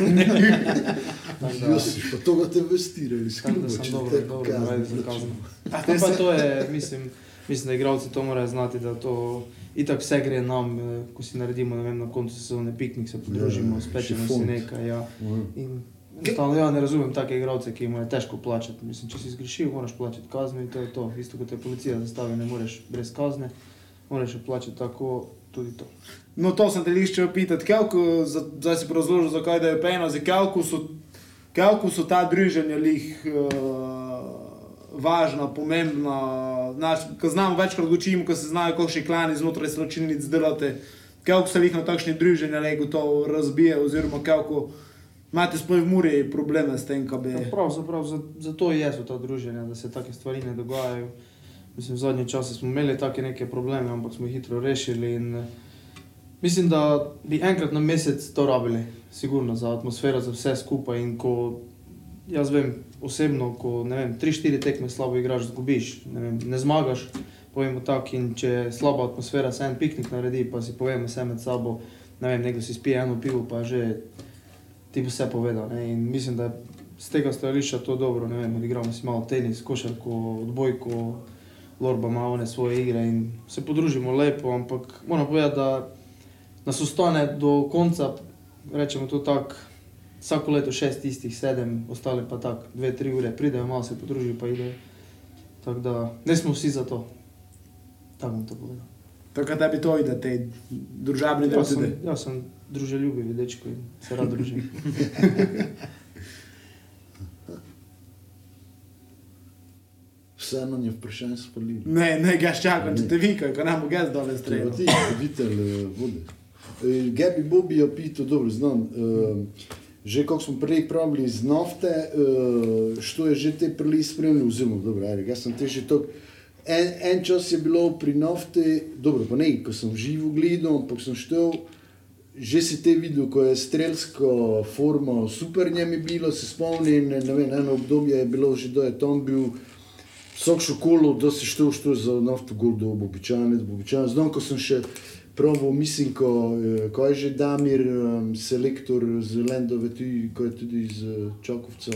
Speaker 3: <laughs>
Speaker 6: Josi, pa to ga te vestirali, če
Speaker 3: dobro, dobro
Speaker 6: plačajo.
Speaker 3: kazno. Pa to je, mislim, mislim, da igralci to morajo znati, da to itak vse gre nam, eh, ko si naredimo, vem, na koncu sezone piknik, se podružimo,
Speaker 6: Ja,
Speaker 3: spečemo si nekaj, ja.
Speaker 6: Mhm.
Speaker 3: In enostavno ja ne razumem take igralce, ki jim je težko plačati. Mislim, če si zgrešil, moraš plačati kazni in to je to. Isto kot te policija zastavi, ne moreš brez kazne, moraš plačati tako, tudi to.
Speaker 2: No, to sem te lišče pitati, kako, za- zdaj si razložil, zakaj da je peno, za kako so, kako so ta druženja lih uh, važna, pomembna. Naš, ko znamo večkrat učimo, ko se znajo kakšni klani znotraj sločilnic delati, kako se jih na takšni druženja lego to razbije, oziroma kako imate sploh v Muri probleme s tem, kaj bi...
Speaker 3: Ja, Pravzaprav za- zato je so ta druženja, da se take stvari ne dogajajo. Mislim, zadnje čase smo imeli take neke probleme, ampak smo jih hitro rešili. In, eh, mislim, da bi enkrat na mesec to rabili, sigurno za atmosfero, za vse skupaj. In ko jaz vem osebno, ko ne vem, 3-4 tekme slabo igraš, zgubiš, ne, vem, ne zmagaš. Povemo tako, in če je slaba atmosfera, se en piknik naredi, pa si povemo vse med sabo, ne vem, nekdo si spije eno pivo, pa že ti bo vse povedal. Ne? In mislim, da je z tega stališča to dobro. Ne vem, odigramo si malo tenis, košarko, odbojko, Lorba ima one svoje igre in se podružimo lepo, ampak moram povedati, da nas ostane do konca, rečemo to tako, vsako leto šest tistih, sedem, ostale pa tako, dve, tri ure, pridejo, malo se podružijo, pa idejo. Tako da ne smo vsi za to. Tako bom to povedal.
Speaker 2: Tako da bi to ide, te družabni del
Speaker 3: Jaz sem,
Speaker 2: tudi.
Speaker 3: jaz sem druželjubiv, dečko in se rad družim. <laughs>
Speaker 6: Vseeno je vprašanje spalili.
Speaker 2: Ne, ne, ga čakam, če te vikajo, ko nam bo gaz dole
Speaker 6: Treba
Speaker 2: streljal.
Speaker 6: ti, voditelj eh, vode. Eh, Gabi Bobi je pitao, dobro znam, eh, že kako smo prej pravili iz nafte, eh, što je že te prili spremljal, oziroma, dobro, ajde, jaz sem te že tok, en, en čas je bilo pri nafti, dobro, pa ne, ko sem živo gledal, ampak sem štel, že si te videl, ko je strelsko formo super njem je bilo, se spomnim, ne, ne vem, eno obdobje je bilo že, da je tam bil vsak šokolo, da si štel, što je za nafto gol, da bo običajno, da bo običajno. Znam, ko sem še proval, mislim, ko, eh, ko je že Damir, um, selektor z Lendove, tudi, ko je tudi iz uh, Čakovca.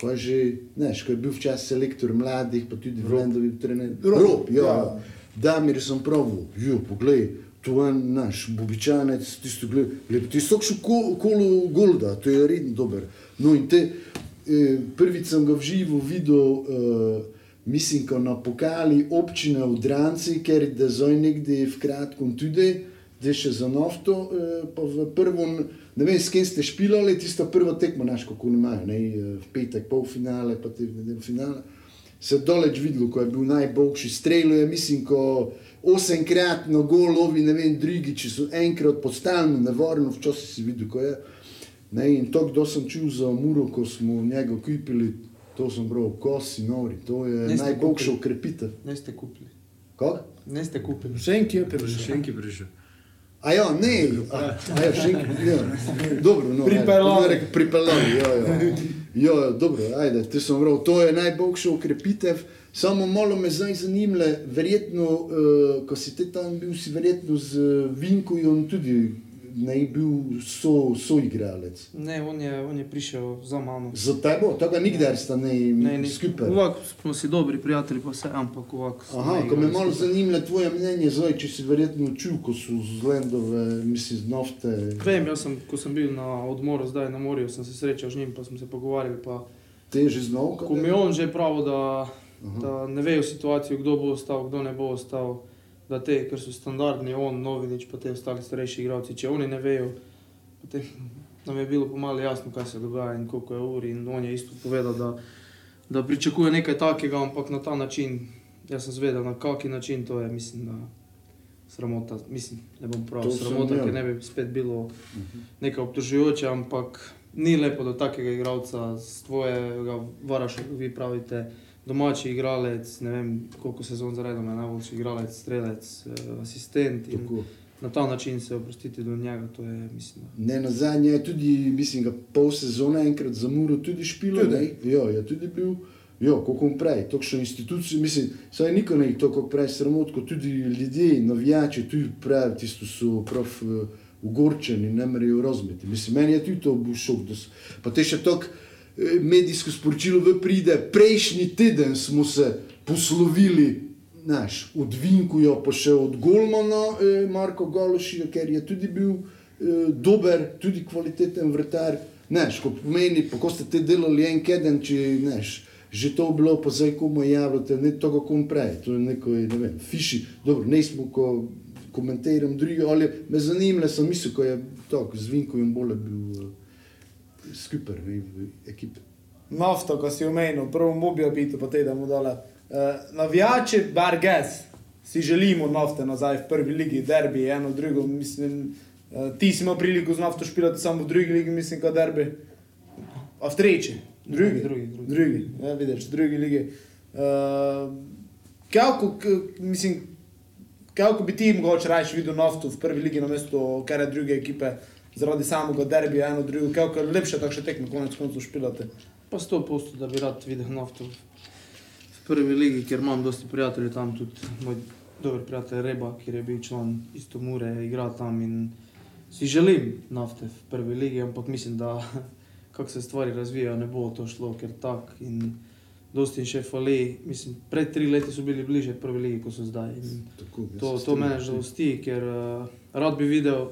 Speaker 6: Ko je že, ne, ko je bil včasih selektor mladih, pa tudi v Lendovi trener.
Speaker 2: Rob,
Speaker 6: ja.
Speaker 2: ja.
Speaker 6: Damir sem proval, jo, poglej, to je naš bobičanec, tisto gled, ti so še kolo golda, to je redno dober. No in te, eh, prvič sem ga v živo videl, eh, mislim, ko na pokali občine v Dranci, ker je zdaj nekde v kratkom tudi, zdaj še za nafto, eh, pa v prvem, ne vem, s kim ste špilali, tisto prvo tekmo naš, kako imajo, ne, eh, v petek polfinale, pa te v nedeljo finale. Se je doleč videlo, ko je bil najboljši strel, je mislim, ko osemkrat na gol, ovi ne vem, drugi, če so enkrat postavljeni, nevarno, včasih si videl, ko je. Ne, in to, kdo sem čul za Muro, ko smo njega kupili, to sem bral, kosi, nori, to je najboljša ukrepitev.
Speaker 3: Ne ste kupili.
Speaker 6: Kako?
Speaker 3: Ne ste kupili.
Speaker 2: Še en kje prišel.
Speaker 4: Še enki prišel.
Speaker 6: A ja, ne, a, a ja, še enkrat, ja. Dobro, no,
Speaker 2: Pripeljali.
Speaker 6: Pripeljali, ja, ja. Ja, dobro, ajde, te sem prav, to je najboljša ukrepitev. Samo malo me zdaj zanimle, verjetno, uh, ko si te tam bil, si verjetno z uh, Vinkojem tudi ne bil so, soigralec.
Speaker 3: Ne, on je, on je prišel za mano.
Speaker 6: Za tebe, tega nikdar sta ne,
Speaker 3: Ne, ne,
Speaker 6: skupaj.
Speaker 3: Ovako smo si dobri prijatelji, pa vse, ampak ovako. smo
Speaker 6: Aha, ko me malo
Speaker 3: skupaj.
Speaker 6: zanima tvoje mnenje, zdaj, če si verjetno čul, ko so z Lendove, mislim, z nafte.
Speaker 3: Vem, jaz sem, ko sem bil na odmoru zdaj na morju, sem se srečal z njim, pa smo se pogovarjali. Pa,
Speaker 6: Teže znal,
Speaker 3: ko mi je on že pravil, da, da ne vejo situacijo, kdo bo ostal, kdo ne bo ostal, da te, ker so standardni, on, Novinič, pa te ostali starejši igralci, če oni ne vejo, potem nam je bilo pomalo jasno, kaj se dogaja in koliko je ur. In on je isto povedal, da, da pričakuje nekaj takega, ampak na ta način, jaz sem zvedel, na kaki način to je, mislim, da sramota, mislim, ne bom prav,
Speaker 6: To
Speaker 3: sramota, ker ne bi spet bilo nekaj obtožujoče, ampak ni lepo, da takega igralca z tvojega varaša, kot vi pravite, domači igralec, ne vem koliko sezon zaredom je najboljši igralec, strelec, eh, asistent na ta način se oprostiti do njega, to je, mislim, da
Speaker 6: Ne, na zadnje je tudi, mislim, ga pol sezone enkrat za Muro tudi špilo,
Speaker 2: Tudi.
Speaker 6: ne? Ja, je tudi bil. Ja, kako prej, takšne institucije, mislim, saj niko ne, to kako prej sramotko, tudi ljudje, navijači, tudi prej, tisto so prav uh, ugorčeni, ne morejo razumeti. Mislim, meni je tudi to bil šok, da so, pa te še tako medijsko sporočilo v pride, prejšnji teden smo se poslovili, znaš, od Vinkuja pa še od Golmana, eh, Marko Gološija, ker je tudi bil eh, dober, tudi kvaliteten vrtar, znaš, ko pomeni, pa ko ste te delali en keden, če, znaš, že to bilo, pa zdaj komu javljate, ne to, kako prej, to je neko, ne vem, fiši, dobro, ne smo, ko komentiram druge, ali me zanimale sem mislil, ko je tako z Vinkujem bolje bil uh, skupaj ne, v ekipi.
Speaker 2: Nafto, ko si omenil, prvo mobijo biti, pa te damo dole. Uh, navijači, bar gas, si želimo nafte nazaj v prvi ligi, derbi, eno, drugo, mislim, uh, ti si imel priliko z nafto špilati samo v drugi ligi, mislim, kot derbi. A v treči, drugi,
Speaker 3: Drugi, drugi.
Speaker 2: drugi, ja, vidiš, v drugi ligi. Uh, kako, mislim, kako bi ti mogoče raje videl nafto v prvi ligi na mesto kar je druge ekipe, zaradi samega derbija, eno, drugo, kako je lepše takšne tekme, konec koncev špilate.
Speaker 3: Pa sto posto, da bi rad videl nafto v prvi ligi, ker imam dosti prijateljev tam, tudi moj dober prijatelj Reba, ki je bil član isto Mure, igra tam in si želim nafte v prvi ligi, ampak mislim, da <laughs> kako se stvari razvijajo, ne bo to šlo, ker tak in dosti jim še fali. Mislim, pred tri leti so bili bliže prvi ligi, kot so zdaj. In
Speaker 6: Tako,
Speaker 3: To, to mene žalosti, ker uh, rad bi videl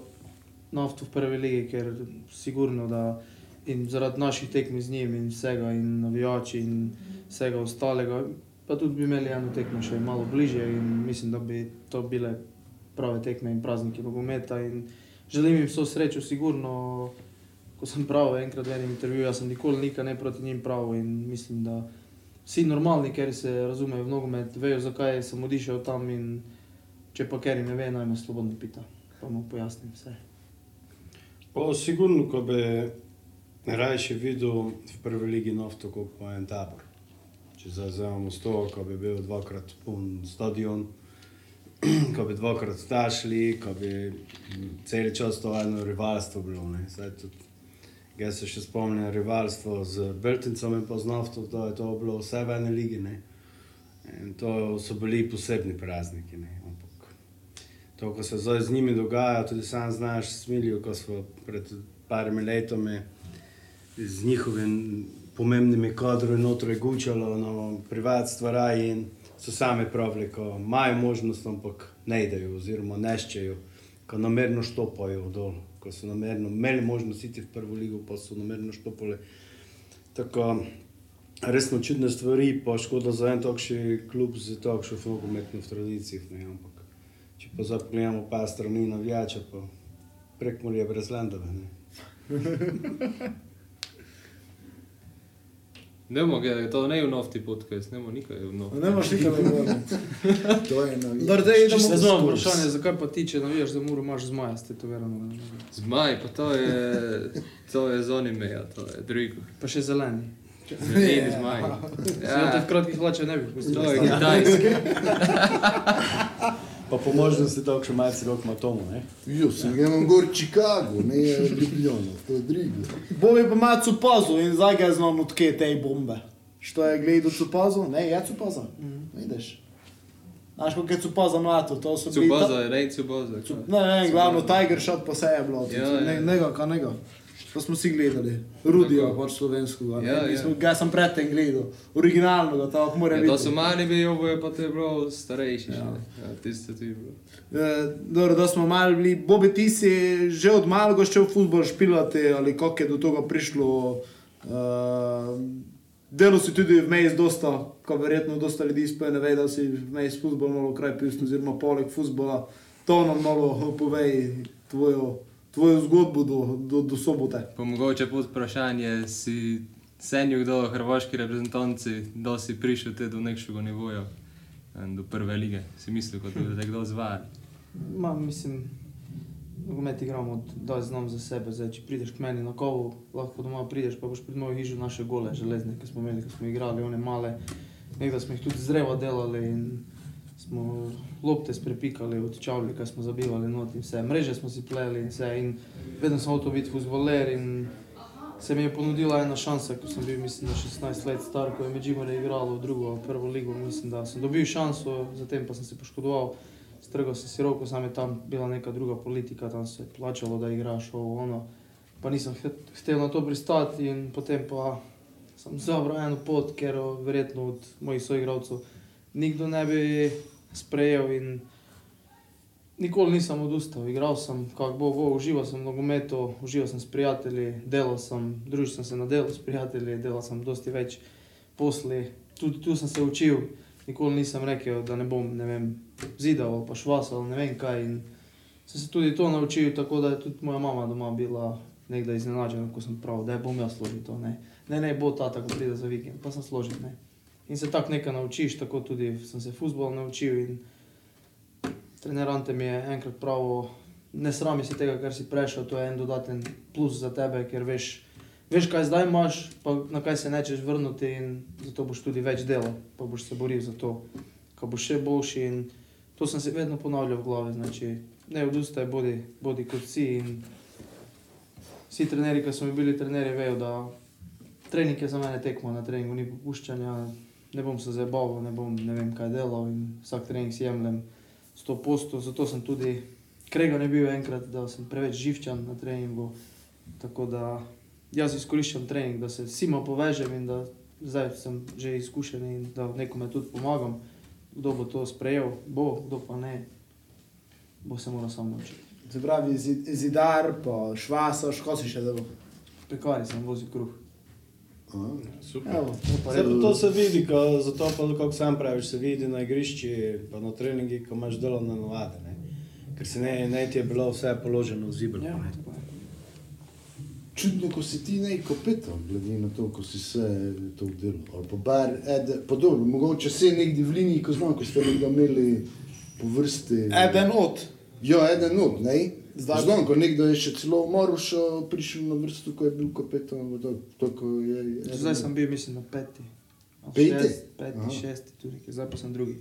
Speaker 3: nafto v prvi ligi, ker sigurno da in zaradi naših tekmi z njim in vsega, in navijači in vsega ostalega, pa tudi bi imeli eno tekmo še malo bliže in mislim, da bi to bile prave tekme in prazniki nogometa in želim jim vso srečo, sigurno, ko sem pravil enkrat v enem intervjuju, jaz sem nikoli nikaj ne proti njim pravil in mislim, da vsi normalni, ker se razumejo v nogomet, vejo, zakaj sem odišel tam in če pa ker ne ve, naj me svobodno pita, pa mu pojasnim vse.
Speaker 4: Pa sigurno, ko bi raje videl v prvi ligi nafto, kot pa en tabor. Če zdaj vzamemo sto, ko bi bil dvakrat poln stadion, <clears throat> ko bi dvakrat stašli, ko bi cel čas to eno rivalstvo bilo. Tudi, jaz se še spomnim rivalstvo z Beltincem in pa z nafto, to je to bilo vse v eni ligi. Ne. In to so bili posebni prazniki. Ne. To, kar se zdaj z njimi dogaja, tudi sam znaš, smilijo, ko smo pred parimi letami z njihovimi pomembnimi kadri notri gučalo, no, privat stvari in so sami pravili, ko imajo možnost, ampak ne idejo, oziroma neščejo, ko namerno štopajo dol, ko so namerno imeli možnost iti v prvo ligo, pa so namerno štopali. Tako, resno čudne stvari, pa škoda za en takšen klub z takšno nogometno tradicijo. Če pa zdaj pogledamo pa strani navijača, pa prek morja brez landove. Ne. <laughs>
Speaker 5: Ne moge, to ne je v nafti podcast, ne moge nikaj v nafti.
Speaker 2: Ne moreš nikaj govoriti. <laughs>
Speaker 6: To je na
Speaker 2: Dobro, da idemo
Speaker 3: Ne
Speaker 2: v
Speaker 3: znam
Speaker 2: skurs.
Speaker 3: vprašanje, zakaj pa ti, če navijaš za muro, imaš zmaja stetovirano.
Speaker 5: Zmaj, pa to je, to je z onimeja, to je drugo.
Speaker 3: Pa še zeleni.
Speaker 5: Zeleni zmaj. <laughs>
Speaker 3: Ja.
Speaker 5: Ja,
Speaker 3: v kratkih hlačah ne bi pustil.
Speaker 5: to je kitajski.
Speaker 4: Pa po možnosti tako še malce rok ima tomu. Ne?
Speaker 6: Jo, sem ga imam gor Chicago, ne Ljubljana, to je drugo.
Speaker 2: Bom je pa malo cupazo in zdaj ga znam odkje te bombe. Što je gledal cupazo? Ne, je cupazo. Vidiš. Znaš, kako je cupazo mlato, to so bili... ta-
Speaker 5: Cuboza, ne cuboza.
Speaker 2: Ne, ne, glavno Tiger Shot pa se je bilo.
Speaker 5: Ja, ja.
Speaker 2: Ne, njega, ka njega. To smo si gledali. Rudijo, pač slovenskega.
Speaker 5: Ja,
Speaker 2: Ja,
Speaker 5: ja.
Speaker 2: ja. Ga sem predtem gledal. Originalnega, tako mora
Speaker 5: Ja,
Speaker 2: biti.
Speaker 5: to so mali bili, ovo je pa to je bilo starejši.
Speaker 2: Ja.
Speaker 5: Ja, ja tiste tu je bilo.
Speaker 2: Eh, dobro, da smo malo bili, Bobi, ti si že od malega šel v futbol špilati ali kako je do tega prišlo. Uh, Delo si tudi vmes dosta, ko verjetno dosta ljudi spoje ne ve, da si vmes futbol malo kraj pisno, oziroma poleg futbola. To nam malo povej tvojo, tvojo zgodbo do, do, do sobote.
Speaker 5: Pa mogoče pod vprašanje, si senil do hrvaški reprezentanci, da si prišel te do nekšega nivoja, do prve lige. Si mislil, kot da te kdo zvaja.
Speaker 3: Ma, mislim, nogomet igramo, od- da znam za sebe. Zdaj, če prideš k meni na kovo, lahko doma prideš, pa boš pred mojo hišo naše gole, železne, ki smo imeli, ko smo igrali, one male. Nekdaj smo jih tudi zreva delali in smo lopte sprepikali od čavlika, smo zabivali not in vse. Mreže smo si pleli in vse. In vedno sem hotel biti futboler in se mi je ponudila ena šansa, ko sem bil, mislim, da 16 let star, ko je Međimore igralo v drugo, prvo ligo. Mislim, da sem dobil šanso, zatem pa sem se poškodoval, strgal sem si roko, sam je tam bila neka druga politika, tam se je plačalo, da igraš ovo ono. Pa nisem hotel na to pristati in potem pa sem izbral eno pot, ker verjetno od mojih soigralcev nikdo ne bi sprejel. In nikoli nisem odustal, igral sem, kako bo, bo, užival sem v nogometu, užival sem s prijatelji, delal sem, družil sem se na delu s prijatelji, delal sem dosti več posli, tudi tu sem se učil. Nikoli nisem rekel, da ne bom ne vem, zidal ali pa švasal, ne vem kaj. In sem se tudi to naučil, tako da je tudi moja mama doma bila nekdaj iznenađena, ko sem pravil, da bom jaz složil to. Ne, ne, ne bo ta tako pride za vikend, pa sem složil. Ne. In se tako nekaj naučiš, tako tudi sem se futbol naučil. In trenerante mi je enkrat pravil, ne srami se tega, kar si prešel, to je en dodaten plus za tebe, ker veš, veš kaj zdaj imaš, pa na kaj se nečeš vrniti in zato boš tudi več delal, pa boš se boril za to, ko boš še boljši. In to sem se vedno ponavljal v glavi, znači ne odustaj, bodi, bodi kot si. In vsi trenerji, ki so mi bili trenerji, vejo, da trening je za mene tekmo, na treningu ni popuščanja, ne bom se zabaval, ne bom ne vem kaj delal in vsak trening si jemljem 100%, zato sem tudi kregal ne bil enkrat, da sem preveč živčan na treningu, tako da jaz izkoriščam trening, da se vsima povežem in da zdaj sem že izkušen in da nekome tudi pomagam, kdo bo to sprejel, bo, kdo pa ne, bo se moral sam naučiti.
Speaker 2: Se pravi, zi- zidar, pa švasaš, ko si še delo.
Speaker 3: Pekari sem vozil kruh. Evo, pa
Speaker 4: to se vidi, ko, zato pa, kako sam praviš, se vidi na igrišči, pa na treningih, ko imaš delovne navade. Ne? Ker se ne, ne ti je bilo vse položeno v zibelko.
Speaker 3: Ja.
Speaker 6: Čudno, ko si ti ne kapital, glede na to, ko si se to delal. Ali pa bar, ed, pa dobro, mogoče se nekdi v liniji, ko znam, ko ste nekdo imeli po vrsti.
Speaker 2: Eden od.
Speaker 6: Ja, eden od, ne?
Speaker 2: Zdaj-
Speaker 6: Znam, ko nekdo je še celo Maruš prišel na vrsto, ko je bil kapetan, v to, to ko je... je
Speaker 3: Zdaj sem bil, mislim, na peti.
Speaker 6: Peti?
Speaker 3: Šest, peti,
Speaker 6: Aha.
Speaker 3: šesti, tudi, zdaj pa sem drugi.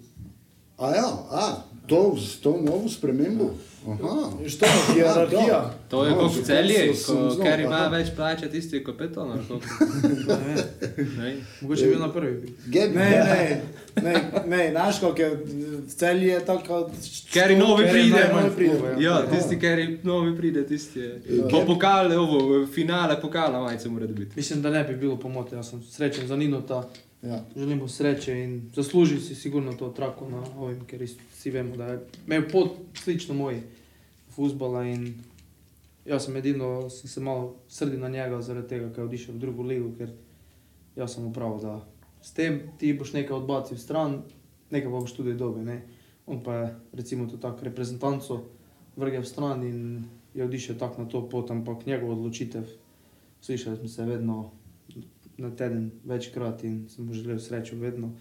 Speaker 6: A ja, a, to, s to novo spremembo? Aha.
Speaker 2: Što, hierarhija.
Speaker 5: To je
Speaker 6: No,
Speaker 5: kot
Speaker 6: že
Speaker 5: celje, ko, ker ima več plače tisti kako?
Speaker 3: Ne vem,
Speaker 5: Ne.
Speaker 3: Mogoče je bil na prvi.
Speaker 2: Ne, ne, ne, ne, znaš, kako je v celji je tako.
Speaker 5: Ker je novi
Speaker 2: Ker je
Speaker 5: pride.
Speaker 2: novi pride.
Speaker 5: Ja, tisti, ker je novi pride, tisti je. Po pokale, ovo, finale pokala majice mora dobiti.
Speaker 3: Mislim, da ne bi bilo pomote, jaz sem srečen za Ninota,
Speaker 6: Ja.
Speaker 3: želim mu sreče in zasluži si sigurno to trako na ovim, ker vsi vemo, da je imel pot slično moji futbola in jaz sem edino, sem se malo srdi na njega zaradi tega, ker je odišel v drugo ligo, ker jaz sem upravil, da s tem ti boš nekaj odbacil stran, nekaj pa boš tudi dobil, ne. On pa je recimo to tako reprezentanco vrgel stran in je odišel tako na to pot, ampak njegova odločitev, slišali smo se vedno na teden večkrat in sem mu želel srečo vedno.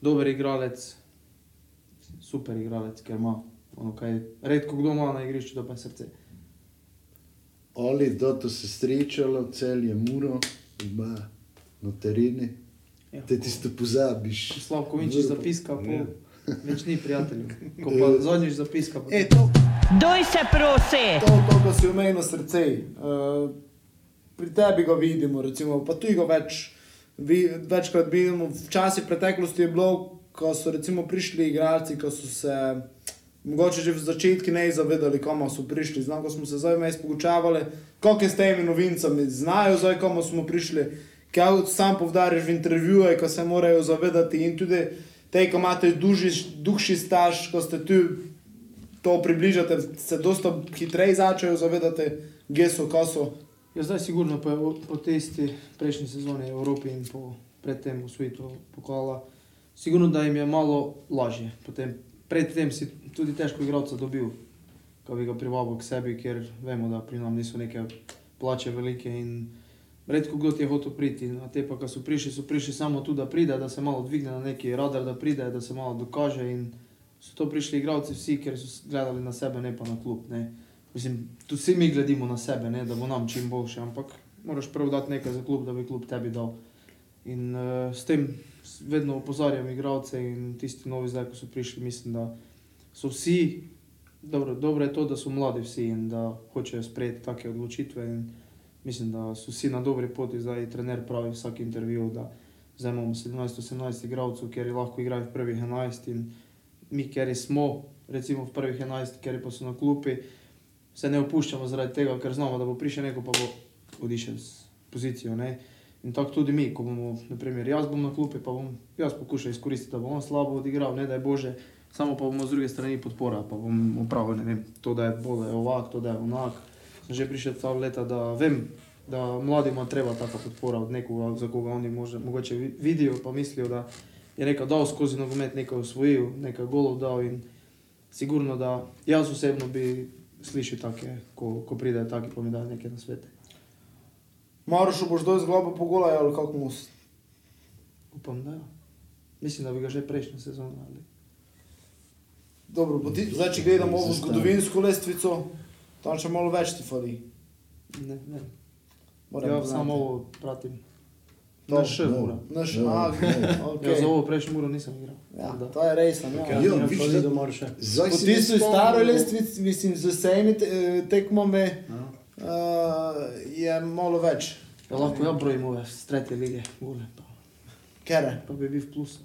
Speaker 3: Dober igralec, super igralec, ker ima ono, kaj redko kdo ima na igrišču, to pa je srce.
Speaker 6: Ali da to se srečalo, cel je muro, ima na tereni,
Speaker 3: Ja,
Speaker 6: te tisto pozabiš.
Speaker 3: ko Slavko Vinčič
Speaker 6: Vrbo.
Speaker 3: zapiska, po, več ni prijateljev. Ko <laughs> pa zadnjič zapiska, pa
Speaker 2: E, to,
Speaker 7: Doj se prosi!
Speaker 2: to, to, ko si omenil srce. Uh, pri tebi ga vidimo, recimo, pa tu ga več, vi, večkrat vidimo. Včasih v preteklosti je bilo, ko so recimo prišli igralci, ko so se mogoče že v začetku ne zavedali, komu so prišli. Znam, ko smo se zdaj vmes pogučavali, koliko je s temi novincami, znajo zdaj, komu smo prišli. Kaj sam povdariš v intervjuje, ko se morajo zavedati in tudi te, ko imate duhši staž, ko ste tu to približate, se dosta hitreje začnejo zavedati, kje so, ko so.
Speaker 3: Ja, zdaj sigurno po, po testi prejšnje sezone v Evropi in po predtem v svetu pokala, sigurno da jim je malo lažje. Potem, predtem si tudi težko igralca dobil, ko bi ga privabil k sebi, ker vemo, da pri nam niso neke plače velike in redko kdo ti je hotel priti. A te pa, ko so prišli, so prišli samo tu, da pride, da se malo dvigne na neki radar, da pride, da se malo dokaže in so to prišli igralci vsi, ker so gledali na sebe, ne pa na klub. Ne. Mislim, tu vsi mi gledimo na sebe, ne, da bo nam čim boljše, ampak moraš prvo dati nekaj za klub, da bi klub tebi dal. In uh, s tem vedno opozarjam igralce in tisti novi zdaj, ko so prišli, mislim, da so vsi, dobro, dobro je to, da so mladi vsi in da hočejo sprejeti take odločitve. In mislim, da so vsi na dobri poti, zdaj trener pravi vsak intervju, da zdaj imamo 17-18 igralcev, ker lahko igrajo v prvih 11 in mi, ker smo recimo v prvih 11, ker pa so na klupi, se ne opuščamo zaradi tega, ker znamo, da bo prišel neko, pa bo odišel z pozicijo. Ne? In tako tudi mi, ko bomo, naprimer, jaz bom na klupi, pa bom jaz poskušal izkoristiti, da bom on slabo odigral, ne da je bože, samo pa bomo z druge strani podpora, pa bom upravil, ne vem, to da je bolje ovak, to da je onak. Sem že prišel ta leta, da vem, da mladima treba taka podpora od nekoga, za koga oni može, mogoče vi- vidijo, pa mislijo, da je nekaj dal skozi nogomet, nekaj osvojil, nekaj golov dal in sigurno, da jaz osebno bi slišal take, ko, ko pridejo taki, pa mi dajo neke na svete.
Speaker 2: Marošu boš dojel z glavo po golaj ali kako mu. s-
Speaker 3: Upam, da ja. Mislim, da bi ga že prejšnjo sezono ali.
Speaker 2: Dobro, pa ti, zdaj če gledamo ovo zgodovinsko lestvico, tam še malo več ti fali.
Speaker 3: Ne, ne.
Speaker 2: Moram
Speaker 3: Ja, samo ovo pratim.
Speaker 2: No,
Speaker 3: Na še
Speaker 6: no.
Speaker 3: mora.
Speaker 2: Naš,
Speaker 6: No,
Speaker 2: a,
Speaker 6: no.
Speaker 2: ok.
Speaker 3: Ja, za ovo prejšnjo muro nisem igral.
Speaker 2: Ja,
Speaker 3: Da.
Speaker 2: to je res, ja.
Speaker 6: Ja,
Speaker 4: Ja,
Speaker 6: vidiš,
Speaker 4: vidiš,
Speaker 6: da-
Speaker 4: da moraš še.
Speaker 6: Zdaj si ne
Speaker 2: staroj
Speaker 6: da-
Speaker 2: lestvici, mislim, z vsemi te, eh, tekmami
Speaker 4: Ja.
Speaker 2: uh, je malo več.
Speaker 3: Ja, lahko ja brojim ove z tretje lige, gole, pa,
Speaker 2: Kere?
Speaker 3: pa bi bil v plusu.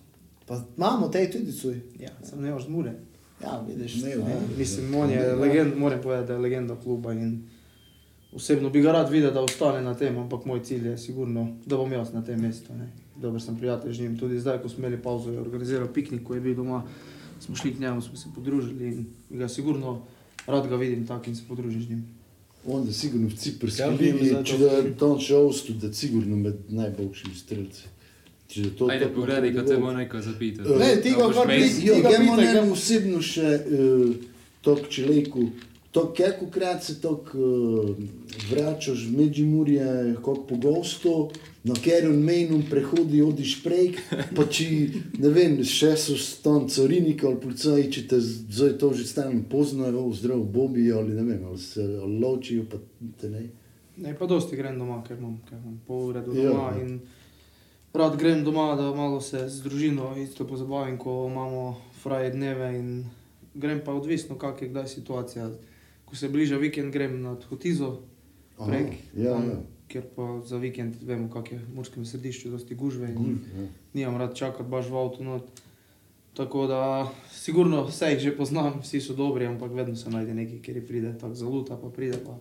Speaker 2: Pa imamo te tudi cuj.
Speaker 3: Ja, sem ne imaš mure.
Speaker 2: Ja, vidiš.
Speaker 6: Ne,
Speaker 2: ja.
Speaker 6: ne.
Speaker 3: Mislim, on je legend, moram povedati, da je legenda kluba in osebno bi ga rad videl, da ostane na tem, ampak moj cilj je sigurno, da bom jaz na tem mestu. Ne. Dober sem prijatelj z njim, tudi zdaj, ko smo imeli pauzo, je organiziral piknik, ko je bil doma, smo šli k njemu, smo se podružili in ga sigurno rad ga vidim tak in se podružim z njim.
Speaker 6: Onda sigurno v Ciprski
Speaker 4: Ja, bi
Speaker 6: ligi, če da je to še ostu, da sigurno med najboljšimi strelci. Če to
Speaker 5: Ajde,
Speaker 6: tako
Speaker 5: pogledaj, ko te
Speaker 6: bo-
Speaker 5: neko zapitati.
Speaker 6: Eh,
Speaker 2: Ne, ti ga
Speaker 5: boš
Speaker 2: kar
Speaker 5: meni-
Speaker 2: pris-
Speaker 6: Jo,
Speaker 2: Ti ga
Speaker 6: gremo
Speaker 2: pitaj,
Speaker 6: njemu osebno še uh, to človeku. To, kako krat se to uh, vračaš v Međimurje, kako pogosto, na katerem mejnem prehodi odiš prej, pa či, ne vem, še so tam carinik ali policaji, če te zdaj to že stalno poznajo, zdravo Bobi ali ne vem, ali se ali ločijo, pa te ne.
Speaker 3: Ne, pa dosti grem doma, ker imam, ker imam pol ure do
Speaker 6: Ja,
Speaker 3: doma
Speaker 6: ja.
Speaker 3: in rad grem doma, da malo se z družino isto pozabavim, ko imamo fraje dneve in grem pa odvisno, kak je kdaj situacija. Ko se bliža vikend, grem na Hotizo,
Speaker 6: Aha,
Speaker 3: prek,
Speaker 6: ja,
Speaker 3: tam,
Speaker 6: ja.
Speaker 3: ker pa za vikend vemo, kak je v Murskem središču, dosti gužve in
Speaker 6: ja.
Speaker 3: nimam rad čakati baš v avtu not. Tako da, sigurno vse jih že poznam, vsi so dobri, ampak vedno se najde neki, ki pride tako zaluta, pa pride pa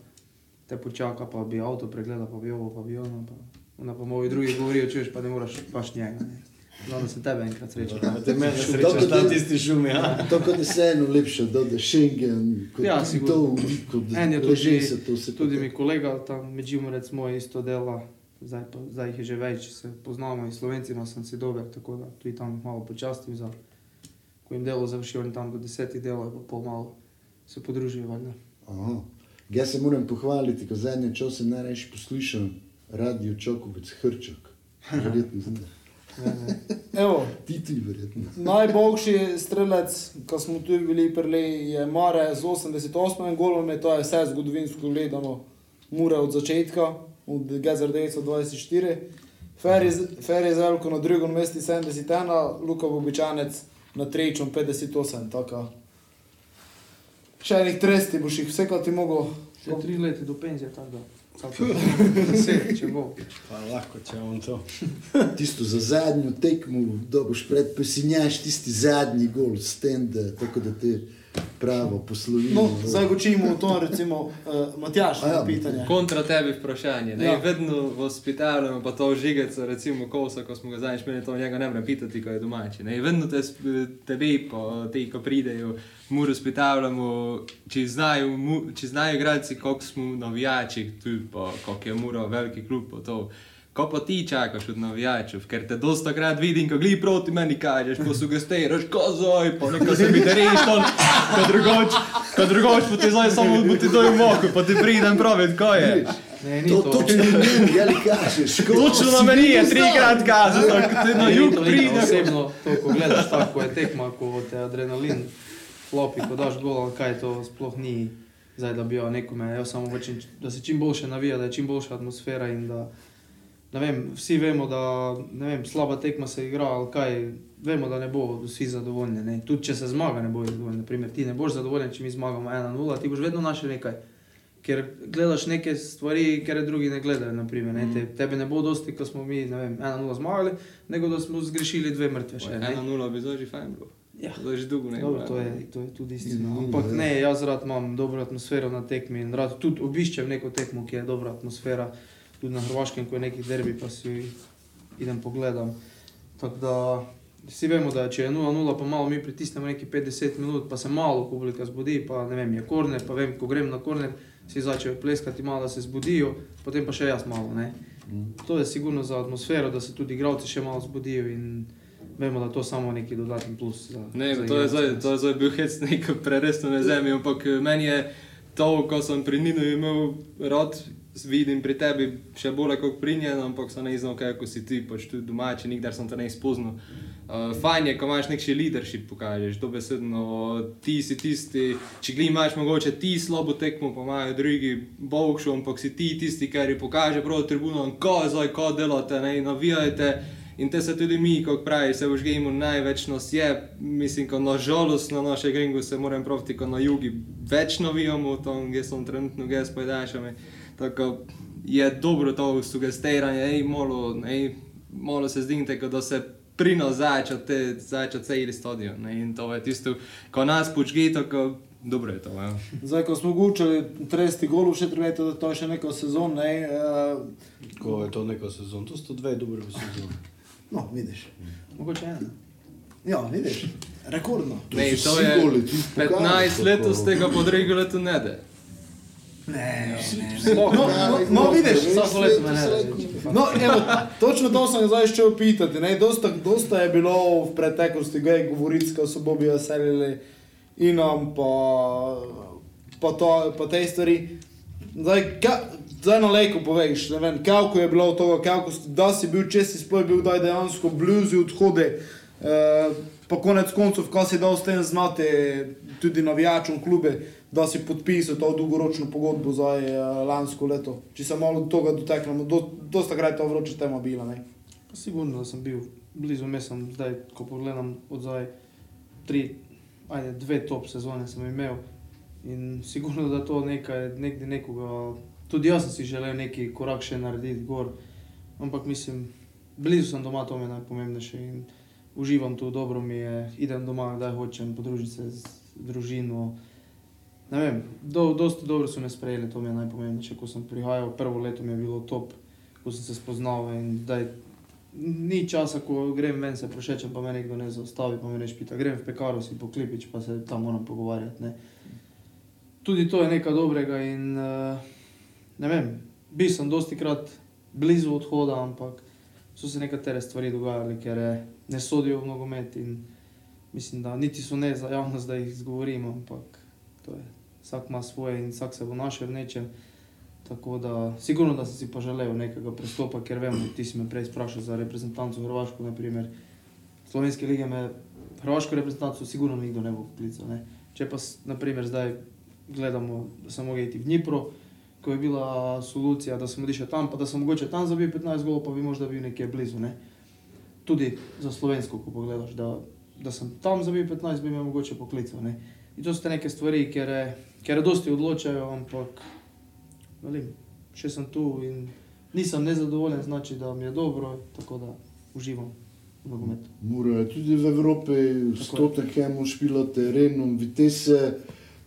Speaker 3: te počaka, pa bi avto pregledal, pa bi ovo, pa bi ono. Pa, pa moji drugi govorijo, čuješ, pa ne moraš baš njega. Ne. Znamo se tebe enkrat srečati.
Speaker 4: Te mene
Speaker 6: Tako
Speaker 4: srečaš,
Speaker 6: da-
Speaker 4: tam tisti šum, ja.
Speaker 6: To kot je vseeno lepše, da je Schengen, kot
Speaker 3: Ja,
Speaker 6: to,
Speaker 3: sigurno.
Speaker 6: kot
Speaker 3: En je
Speaker 6: leži
Speaker 3: tudi,
Speaker 6: se to se
Speaker 3: tudi mi kolega tam med Žimorec moj isto dela, zdaj, pa, zdaj jih je že več, se poznamo in Slovencima sem si dober, tako da tudi tam malo počastim za, ko jim delo završijo, oni tam do desetih delajo, pa pol malo se podružijo, valjda.
Speaker 6: Aha. Jaz se moram pohvaliti, ko zadnje čas sem najrajši poslušal radio Čokovec Hrčak. <laughs> Verjetno znate.
Speaker 3: Ne, ne.
Speaker 2: Evo,
Speaker 6: Ti ti verjetno.
Speaker 2: najboljši strelec, ko smo tu bili prili, je Mare z 88 golom, je to je vse zgodovinsko gledano, Mure od začetka, od Gezardejca 24. Fer je Zelko na drugem mestu 71, Luka Bobičanec na tretjem 58. Taka. Še enih 30 boš jih vsekati mogel.
Speaker 3: Še tri leta do penzije, tako da. Deset, če bo.
Speaker 4: Pa lahko, če on to. <laughs>
Speaker 6: Tisto za zadnjo tekmo, da boš pred pesinjaš tisti zadnji gol, stende, tako da te pravo poslovi.
Speaker 2: No, zdaj gočimo v to, recimo, uh, Matjaš,
Speaker 6: A ja,
Speaker 2: pitanje.
Speaker 5: Kontra tebi vprašanje. Ne,
Speaker 2: Ja.
Speaker 5: Vedno v hospitalu, pa to žigeca, recimo kosa, ko smo ga zadnjič imeli, to njega ne morem pitati, ko je domači. Ne. Vedno te, tebe, ko, te, ko pridejo, mu razpitavljamo, če znajo, mu- če znajo igralci, koliko smo navijači, tudi pa koliko je muro, veliki klub, pa to. Ko pa ti čakaš od navijačev, ker te dosta krat vidim, ko gli proti meni kažeš, ko sugestiraš, kozoj, pa nekaj se mi deriš, to, ko drugoč, ko drugoč, pa ti zdaj samo bo ti doj moko, pa ti pridem praviti, ko je.
Speaker 3: Ne, ni
Speaker 6: To
Speaker 3: to.
Speaker 6: točno ne, ja li kažeš.
Speaker 5: Točno na meni je trikrat kazal, tako ti na jug
Speaker 3: to, to.
Speaker 5: pride.
Speaker 3: Osebno, to, ko gledaš tako, ko je tekma, ko te adrenalin flopi, ko daš gol, ali kaj to sploh ni. Zdaj, da bi jo nekome, jaz samo hočem, da se čim boljše navija, da je čim boljša atmosfera in da, vem, vsi vemo, da, vem, slaba tekma se igra, ali kaj, vemo, da ne bo vsi zadovoljni, ne. Tudi če se zmaga, ne bojo zadovoljni, naprimer, ti ne boš zadovoljen, če mi zmagamo 1-0, ti boš vedno našel nekaj. ker gledaš neke stvari, ker drugi ne gledajo. Naprimer, ne? Te, tebe ne bo dosti, ko smo mi, ne vem, 1-0 zmagali, nego da smo zgrešili dve mrtve še. ne.
Speaker 5: 1-0 bi zdaj že fajn bilo.
Speaker 3: Ja.
Speaker 5: To je že dolgo ne.
Speaker 3: Dobro, to, je, to je tudi istina.
Speaker 6: Ja,
Speaker 3: Ampak ne, jaz rad imam dobro atmosfero na tekmi in rad tudi obiščem neko tekmo, ki je dobra atmosfera. Tudi na Hrvaškem, ko je neki derbi, pa si idem pogledam. Tako da vsi vemo, da če je 0-0, pa malo mi pritisnemo neki 50 minut, pa se malo publika zbudi, pa ne vem, je korner, pa vem, ko grem na korner, si začnejo pleskati, malo da se zbudijo, potem pa še jaz malo. Ne. To je sigurno za atmosfero, da se tudi igralci še malo zbudijo in vemo, da to samo neki dodatni plus. Za,
Speaker 5: Ne,
Speaker 3: za
Speaker 5: to je, zdaj, to je zdaj bil hec neko preresno na zemlji, ampak eh, meni je to, ko sem pri Ninu imel rad, vidim pri tebi še bolj kot pri njej, ampak sem ne znal, kaj ko si ti, pač tudi domači, nikdar sem te ne izpoznal. Uh, fajn je, ko imaš neki leadership, pokažeš, dobesedno ti si tisti, če gli imaš mogoče ti slabo tekmo, pa imajo drugi bovšo, ampak si ti tisti, ki pokaže prav tribunom, ko zdaj, ko delate, ne, navijajte. In te se tudi mi, kot pravi, se v žgejmu največ nas je, mislim, ko na žalost na naše gringu se moram praviti, ko na jugi več navijamo, tam, kjer sem trenutno, kjer s pojdašami. Tako je dobro to sugestiranje, ej, malo, ej, malo se kot da se prino zača te, zača celi stadion. Ne? In to je tisto, ko nas počgi, tako dobro je to. Ja.
Speaker 2: Zdaj, ko smo gučali 30 golov, še trebate, da to je še neko sezon, ne? Uh,
Speaker 4: Ko je to neka sezona, to so dve dobre sezone.
Speaker 2: no, vidiš.
Speaker 3: Mogoče ena.
Speaker 2: Ja, vidiš, rekordno.
Speaker 6: To
Speaker 5: Ne, to je
Speaker 6: goli, ti
Speaker 5: 15 let z tega podregula tu ne da.
Speaker 2: Ne, ne.
Speaker 6: Sploh
Speaker 2: No,
Speaker 6: ne,
Speaker 2: no,
Speaker 6: ne,
Speaker 2: no, vidiš,
Speaker 3: vsako leto me ne.
Speaker 2: No, evo, točno to sem zdaj šel pitati. Ne? Dosta, dosta je bilo v preteklosti, gej govoric, ko so Bobi selili in nam pa, pa, to, pa te stvari. Zdaj, ka, zdaj na lejku poveš, ne vem, kako je bilo tega, kako, si- da si bil, če si sploh bil daj dejansko blizu odhode. Uh, pa konec koncev, ko si dal s tem znati tudi navijačom klube, da si podpisal to dolgoročno pogodbo za uh, lansko leto. Če se malo tega dotaknemo, do, dosta krat je to vroče tema bila. Ne?
Speaker 3: Sigurno, da sem bil blizu, me sem zdaj, ko pogledam od zdaj, tri, ajde, dve top sezone sem imel. In sigurno, da to nekaj, nekde nekoga, tudi jaz sem si želel neki korak še narediti gor, ampak mislim, blizu sem doma, to mi je najpomembnejše in uživam tu, dobro mi je, idem doma, kdaj hočem, podružiti se z družino. Ne vem, do, dosti dobro so me sprejeli, to mi je najpomembnejše, ko sem prihajal, prvo leto mi je bilo top, ko sem se spoznal in zdaj ni časa, ko grem ven, se prošečem, pa me nekdo ne zaustavi, pa me ne špita. Grem v pekaro si poklipič, pa se tam moram pogovarjati. Ne. Tudi to je nekaj dobrega in uh, ne vem, bil sem dosti krat blizu odhoda, ampak so se nekatere stvari dogajale, ker eh, ne sodijo v nogomet in mislim, da niti so ne za javnost, da jih izgovorim, ampak to je, vsak ima svoje in vsak se bo našel v nečem. Tako da, sigurno, da sem si pa želel nekega prestopa, ker vem, ti si me prej sprašal za reprezentanco Hrvaško, naprimer. Slovenske lige me, Hrvaško reprezentanco, sigurno nikdo ne bo poklical. Ne. Če pa, naprimer, zdaj gledamo, da sem mogel iti v Dnipro, ko je bila solucija, da sem odišel tam, pa da sem mogoče tam zabil 15 golov, pa bi možda bil nekje blizu. Ne. Tudi za slovensko, ko pogledaš, da, da sem tam zabil 15, bi me mogoče poklical. Ne. In to so neke stvari, ker, eh, ker dosti odločajo, ampak velim, še sem tu in nisem nezadovoljen, znači da mi je dobro, tako da uživam
Speaker 6: je tudi v Evropi, s Tottenhamom špilo terenom, Vitesse,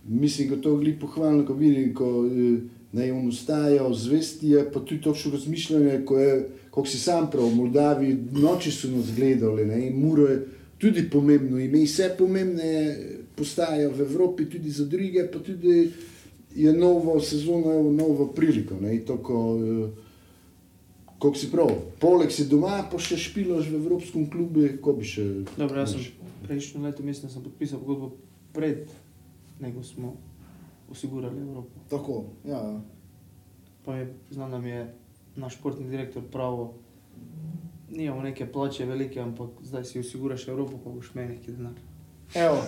Speaker 6: mislim, da to gli pohvalno, ko vidim, ko eh, ne on ustaja, zvesti je, pa tudi točno razmišljanje, ko je, kako si sam prav, v Moldaviji, noči so nas gledali, ne, in je tudi pomembno ime, vse pomembne postajajo v Evropi, tudi za druge, pa tudi je novo sezono, novo priliko, ne, to, ko, eh, Kako si prav, poleg si doma, pa še špilaš v Evropskem klubu, ko bi še.
Speaker 3: Dobro, jaz sem prejšnjo leto, mislim, sem podpisal pogodbo pred, nego smo osigurali Evropo.
Speaker 2: Tako, ja.
Speaker 3: Pa je, znam, da mi je naš športni direktor pravil, nimamo neke plače velike, ampak zdaj si osiguraš Evropo, pa boš imel neki denar.
Speaker 2: Evo,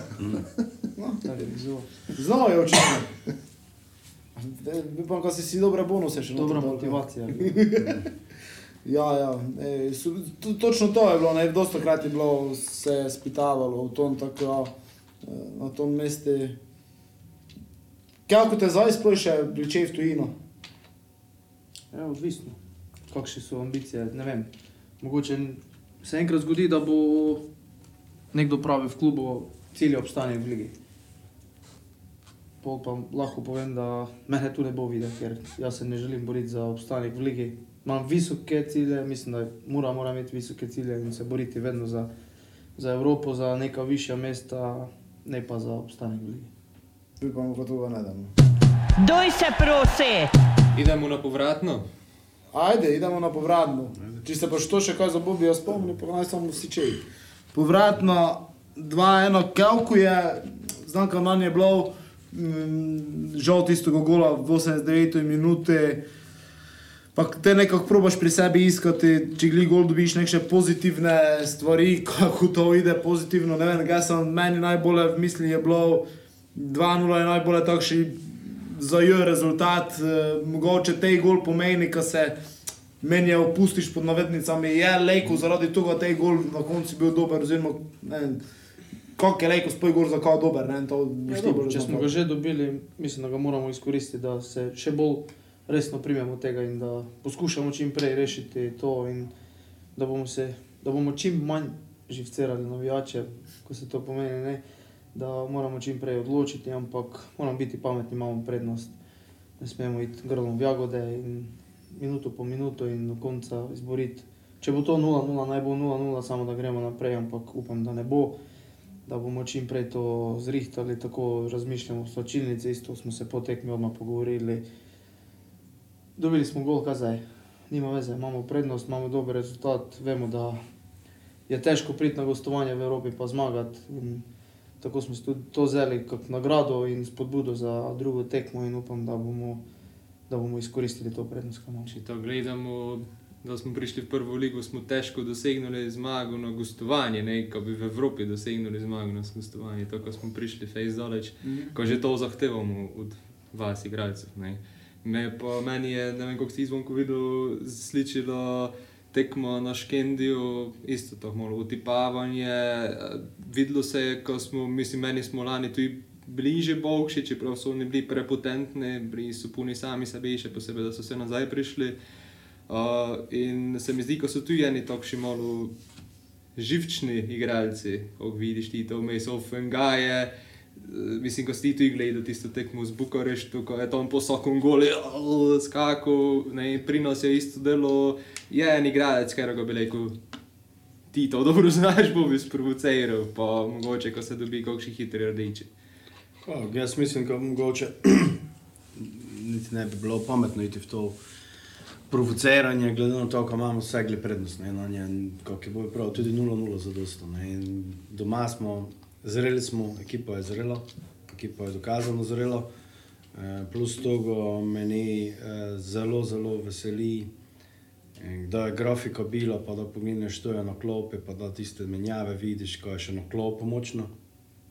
Speaker 3: zelo
Speaker 2: znao je očitno. Upam, da si si dobre bonuse še
Speaker 3: dobra
Speaker 2: dal.
Speaker 3: motivacija. <laughs>
Speaker 2: Ja, ja. E, so, to, točno to je bilo, ne, dosta krat je bilo se spitavalo v tom, tako, eh, na tom mestu. Kako te zdaj sploh še vleče v tujino?
Speaker 3: Ja, odvisno, kakšne so ambicije. Ne vem. Mogoče se enkrat zgodi, da bo nekdo pravi v klubu cilj obstanek v ligi. Pol pa lahko povem, da mene tu ne bo videti, ker jaz se ne želim boriti za obstanek v ligi. Imam visoke cilje, mislim, da mora, mora imeti visoke cilje in se boriti vedno za, za Evropo, za neka višja mesta, ne pa za obstanek v ligi.
Speaker 2: Upamo, da to ne damo.
Speaker 7: Doj se prosi!
Speaker 5: Idemo na povratno.
Speaker 2: Ajde, idemo na povratno. Če se pa što še kaj za Bobija spomni, pa naj samo vsi čej. Povratno 2-1 Kelku je, znam, kam nam je bilo, mm, žal tistega gola v 89 minuti. Pa te nekako probaš pri sebi iskati, če gli gol dobiš neke pozitivne stvari, <laughs> kako to ide pozitivno. Ne vem, kaj sem meni najbolje v misli je bilo 2-0 je najbolje takšni za jo rezultat. Eh, mogoče te gol pomeni, ko se meni je opustiš pod navednicami, je lejko zaradi tega, da je gol na koncu bil dober, oziroma ne kako je lejko spoj gol za kao dober, ne to
Speaker 3: Ja, dobro,
Speaker 2: bolj
Speaker 3: če smo ga že dobili, mislim, da ga moramo izkoristiti, da se še bolj resno primemo tega in da poskušamo čim prej rešiti to, in da bomo, se, da bomo čim manj živcerali navijače, ko se to pomeni, ne? da moramo čim prej odločiti, ampak moramo biti pametni, imamo prednost. Ne smemo iti grlom v jagode in minuto po minuto in do konca izboriti. Če bo to 0-0, naj bo 0-0, samo da gremo naprej, ampak upam, da ne bo da bomo čim prej to zrihtali, tako razmišljamo v slačilnici, isto smo se po tekmi odmah pogovorili. Dobili smo gol, kaj zdaj, nima veze, imamo prednost, imamo dober rezultat, vemo, da je težko priti na gostovanje v Evropi pa zmagati. In tako smo si tudi to vzeli kot nagrado in spodbudo za drugo tekmo in upam, da bomo, da bomo izkoristili to prednost, ki imamo.
Speaker 5: Če to gledamo, da smo prišli v prvo ligo, smo težko dosegli zmago na gostovanje, ne ko bi v Evropi dosegli zmago na gostovanje, to, ko smo prišli fejs daleč, ko že to zahtevamo od vas, igralcev. ne. Me pa meni je, ne vem, kako si izvonko videl, sličilo tekmo na Škendiju, isto to malo utipavanje. eh, Videlo se je, ko smo, mislim, meni smo lani tudi bliže Bogši, čeprav so oni bili prepotentni, bili so puni sami sebe, še posebej, da so se nazaj prišli. Uh, in se mi zdi, ko so tu eni takšni malo živčni igralci, ko vidiš ti to vmes, Offengaje. eh, Mislim, ko si ti gledal tisto tekmo z Bukareštu, ko je tam po vsakem golu skakal, ne, pri nas je isto delo, je en igralec, ker ga bi rekel, ti to dobro <laughs> znaš, bo bi sprovociral, pa mogoče, ko se dobi kakšni hitri rdeči.
Speaker 4: Oh, jaz mislim, da mogoče <clears throat> niti ne bi bilo pametno iti v to provociranje, glede na to, kako imamo vse glede prednost. Ne, na nje, kako je bilo prav, tudi 0-0 za dosto. Ne, doma smo, zreli smo, ekipa je zrela, ekipa je dokazano zrela. Eh, plus toga meni eh, zelo, zelo veseli, eh, da je grafika bila, pa da pomineš, što je na klopi, pa da tiste menjave vidiš, ko je še na klopu močno.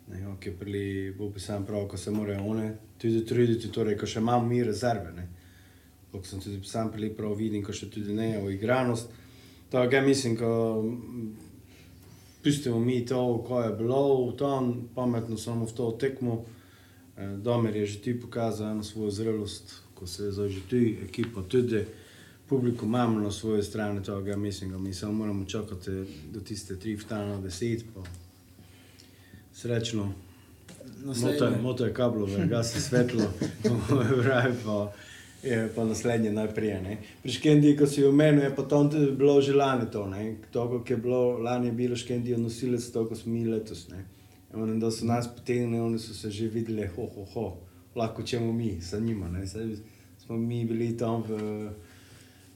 Speaker 4: Ne, ok, prili, bo bi sam prav, ko se morajo one tudi truditi, torej, ko še imamo mi rezerve. Ne. Ko sem tudi sam prili prav vidim, ko še tudi ne o igranost. Tako ja mislim, ko mm, pustimo mi to, ko je bilo v tom, pametno samo v to tekmo. Eh, Domer je že ti pokazal eno svojo zrelost, ko se je zdaj že tu ekipa tudi. Publiko imamo na svoji strani, tako ja mislim, da mi samo moramo čakati do tiste tri vtana deset, srečno. Moto, moto je kablove, gasi svetlo, <laughs> pravi pa, je pa naslednje najprej. ne. Pri Škendi, ko si omenil, je pa tam bilo že lani to. ne. To, kako je bilo lani, je bilo Škendi nosilec, to, ko smo mi letos. Ne. Oni, da so nas potegnili, oni so se že videli, ho, ho, ho, lahko čemu mi, sa njima. Ne. Saj smo mi bili tam v,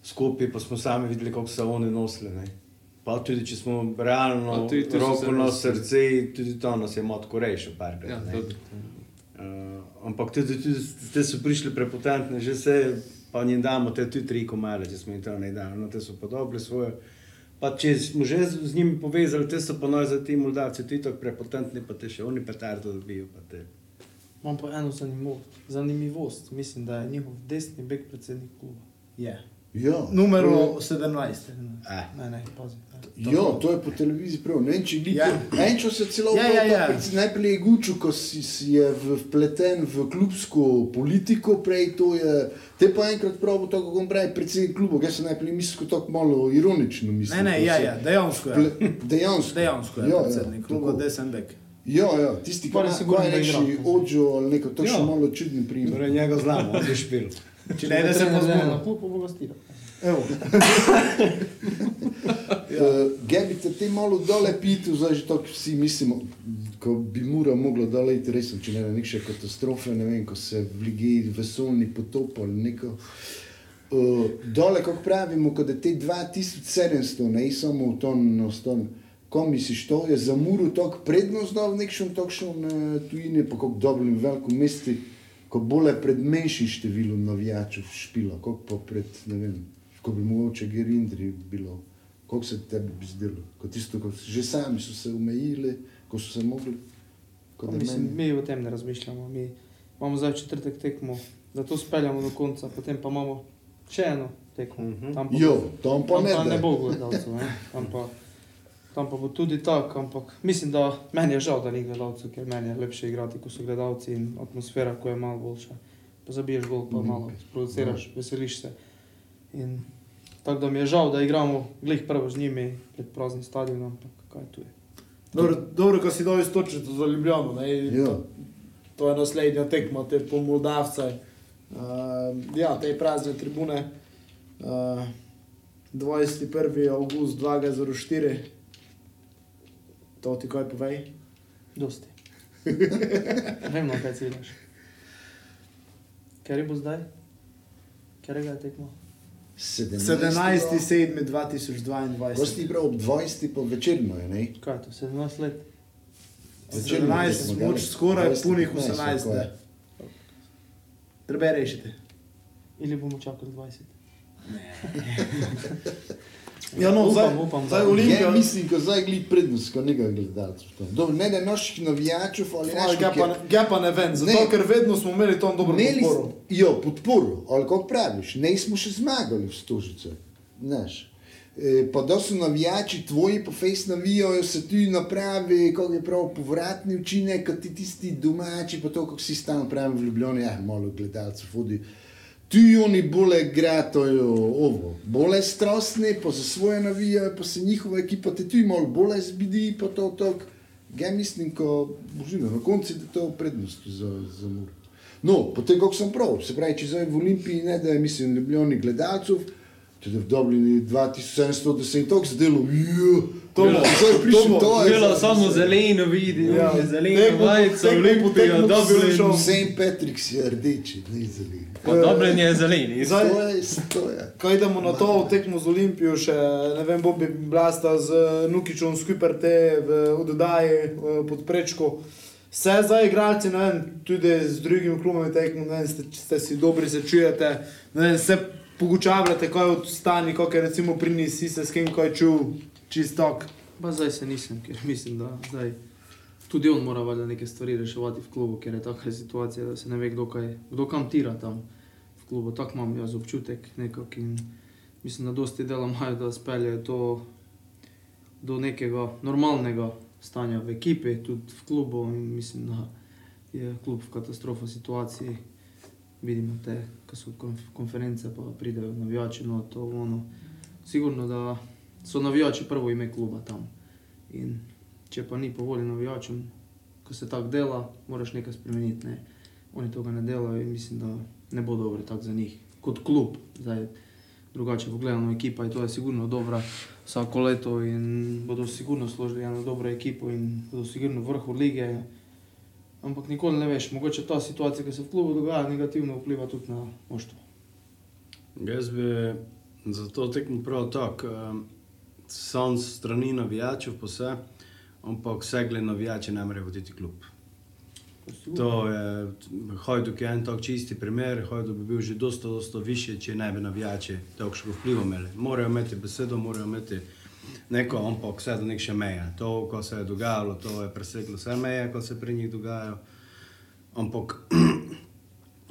Speaker 4: skupaj, pa smo sami videli, kako so oni nosili. Ne. Pa tudi, če smo realno,
Speaker 5: tudi tu
Speaker 4: roko na srce, tudi to nas je malo rešil, parkrat.
Speaker 5: Ja.
Speaker 4: Uh, ampak tudi, tudi te so prišli prepotentni, že se pa jim damo te tudi tri komale, če smo jim to ne dali. No, te so pa dobili svoje. Pa če smo že z, z njimi povezali, te so pa noj za ti Moldavci, ti tako prepotentni, pa te še oni petardo dobijo. Pa te.
Speaker 3: Imam pa eno zanimivo, zanimivost. Mislim, da je njihov desni bek predsednik kluba.
Speaker 2: Je.
Speaker 6: Ja,
Speaker 2: Numero 17.
Speaker 4: Eh.
Speaker 3: Ne, ne, pazi.
Speaker 6: Ja, to je po televiziji prav. Ne če gledi.
Speaker 2: Ja.
Speaker 6: Enčo se celo
Speaker 2: Ja, ja, ja.
Speaker 6: predvsem najprej je gučil, ko si, si je vpleten v klubsko politiko, prej to je. Te pa enkrat prav, to, kako pravi, predsednik kluba, jaz sem najprej mislil, tako malo ironično
Speaker 2: Ne,
Speaker 6: mislil.
Speaker 2: ne,
Speaker 6: ko
Speaker 2: ja,
Speaker 6: se-
Speaker 2: ja, dejansko je.
Speaker 6: Ple, dejansko.
Speaker 2: Dejansko je
Speaker 6: Ja, ja,
Speaker 2: predsednik kluba
Speaker 6: tako.
Speaker 2: Desenbek.
Speaker 6: Ja, ja, tisti, ki
Speaker 3: Pa je
Speaker 6: ima
Speaker 3: sigurno,
Speaker 6: kaj
Speaker 3: da
Speaker 6: reči,
Speaker 3: igra.
Speaker 6: ođo ali neko, to je še
Speaker 4: Ja.
Speaker 6: malo čudni primer.
Speaker 4: Torej njega znamo, on je špil.
Speaker 2: Če ne, da se
Speaker 3: na klub, bo gostira.
Speaker 2: Evo. <laughs>
Speaker 6: Uh, Gebite te malo dole piti, zdaj že tako vsi mislimo, ko bi mura mogla dole iti resno, če ne neke katastrofe, ne vem, ko se v ligi vesolni potop ali neko. Uh, dole, kako pravimo, ko da te 2700, ne samo v ton, no, ston, ko misliš, to je za muru tako prednost dal v nekšen tokšen uh, tujini, pa kako dobro in veliko mesti, ko bolje pred menjšim številom navijačev špila, kot pa pred, ne vem, ko bi mogoče Gerindri bilo. Kako se tebi bi zdelo? Ko tisto, ko so- že sami so se omejili, ko so se mogli. ko
Speaker 3: Mislim,
Speaker 6: meni-
Speaker 3: mi o tem ne razmišljamo. Mi imamo zdaj četrtek tekmo, da to speljamo do konca, potem pa imamo še eno tekmo.
Speaker 4: Mhm.
Speaker 3: Tam pa,
Speaker 6: Jo, tam pa
Speaker 3: tam
Speaker 6: ne.
Speaker 3: pa ne bo gledalcev? Tam pa, tam pa bo tudi tako, ampak mislim, da meni je žal, da ni gledalcev, ker meni je lepše igrati, ko so gledalci in atmosfera, ko je malo boljša. Pa zabiješ gol, pa
Speaker 6: Mhm.
Speaker 3: malo sprovociraš, veseliš se. In tako da mi je žal, da igramo glih prvo z njimi pred praznim stadionom, ampak kaj tu je.
Speaker 2: Dobro, dobro, ko si dal istočnico za Ljubljano. Ne?
Speaker 6: Ja.
Speaker 2: To je naslednja tekma, te po Moldavce. Uh, ja, te prazne tribune. Uh, 21. august 2004. To ti kaj povej?
Speaker 3: Dosti. Vem, na kaj ciljaš. Ker je bo zdaj? Ga je tekmo?
Speaker 2: 17. 7.
Speaker 6: Ko si
Speaker 2: 2022.
Speaker 6: bral ob 20, pa večerno je, ne?
Speaker 3: Kaj je to, 17 let?
Speaker 6: Večerno
Speaker 2: 17,
Speaker 6: tekmo,
Speaker 2: moč skoraj
Speaker 6: 20,
Speaker 2: punih
Speaker 6: 15,
Speaker 2: 18.
Speaker 6: tako je.
Speaker 2: ne. Treba rešiti.
Speaker 3: Ili bomo čakali 20? <laughs>
Speaker 2: Ja, no,
Speaker 3: Upam,
Speaker 2: zdaj,
Speaker 3: upam,
Speaker 2: zdaj
Speaker 3: da-
Speaker 2: Olimpija.
Speaker 6: Ja, mislim, ko zdaj gledi prednost, ko nekaj gledalcev. Dobro, ne da naših navijačev ali
Speaker 2: Ja,
Speaker 6: naših.
Speaker 2: ga pa, ga pa ne vem, zato
Speaker 6: Ne.
Speaker 2: ker vedno smo imeli tam dobro
Speaker 6: Imeli
Speaker 2: podporo.
Speaker 6: Jo, podporo, ali kako praviš, ne smo še zmagali v Stožice. Znaš. E, pa da so navijači tvoji, pa fejs navijajo, se tu napravi, kako je prav povratni učinek, kot ti tisti domači, pa to, kako si stalno pravi v Ljubljani, ja, malo gledalcev vodi. Tu oni bolje gratajo ovo, bolje strastni, pa za svoje navijajo, pa se njihova ekipa te tu malo bolje zbidi, pa to tako. Ja mislim, ko božino, na koncu je to prednost za, za mur. No, potem kako sem prav, se pravi, če zdaj v Olimpiji ne da je, mislim, ljubljeni gledalcev, tudi v Dublini 2710, tako zdelo, jo, to bo, zdaj prišel, to je.
Speaker 5: Bilo samo zeleno vidi,
Speaker 2: Ja.
Speaker 5: zeleno
Speaker 2: po-
Speaker 5: majico,
Speaker 2: tekmo po
Speaker 5: Olimpija,
Speaker 2: tekmo
Speaker 5: Dublin.
Speaker 2: poslušal.
Speaker 6: St. Patrick's je rdeči, ne zelen.
Speaker 5: Pa Dublin je zeleni.
Speaker 2: Zdaj-
Speaker 6: To je, to je.
Speaker 2: Ko idemo na to tekmo z Olimpijo, še ne vem, Bobbi Blasta z Nukičem skupaj te v oddaji eh, pod prečko. Vse zdaj, igralci, ne vem, tudi z drugimi klubami tekmo, ne vem, ste, ste si dobri, se čujete, ne vem, se pogučavljate, kaj od stani, kako je recimo pri nisi se s kim kaj čul, čistok.
Speaker 3: Pa zdaj se nisem, ker mislim, da zdaj tudi on mora valjda neke stvari reševati v klubu, ker je taka situacija, da se ne ve, kdo, kaj, kdo kam tira tam v klubu. Tako imam jaz občutek nekak in mislim, da dosti dela imajo, da speljejo to do nekega normalnega stanja v ekipi, tudi v klubu in mislim, da je klub v katastrofa situaciji. Vidimo te, ko so konf konference, pa pridejo navijači, no to ono. Sigurno, da so navijači prvo ime kluba tam. In če pa ni po volji navijačem, ko se tako dela, moraš nekaj spremeniti. Ne? Oni tega ne delajo in mislim, da ne bo dobro tako za njih. Kot klub, zdaj drugače pogledano, ekipa je to je sigurno dobra vsako leto in bodo sigurno složili eno dobro ekipo in bodo sigurno vrhu lige. Ampak nikoli ne veš, mogoče ta situacija, ki se v klubu dogaja, negativno vpliva tudi na moštvo.
Speaker 4: Jaz bi za to tekmo prav tako, um, sam strani navijačev, pa vse, ampak vse glede navijače ne more voditi klub. To je, Hajduk je en tak čisti primer, Hajduk bi bil že dosta, dosta više, če ne bi navijači takšnega vpliva imeli. Morajo imeti besedo, morajo imeti neko, ampak vse do neke meje. To, ko se je dogajalo, to je preseglo vse meje, ko se pri njih dogajajo. Ampak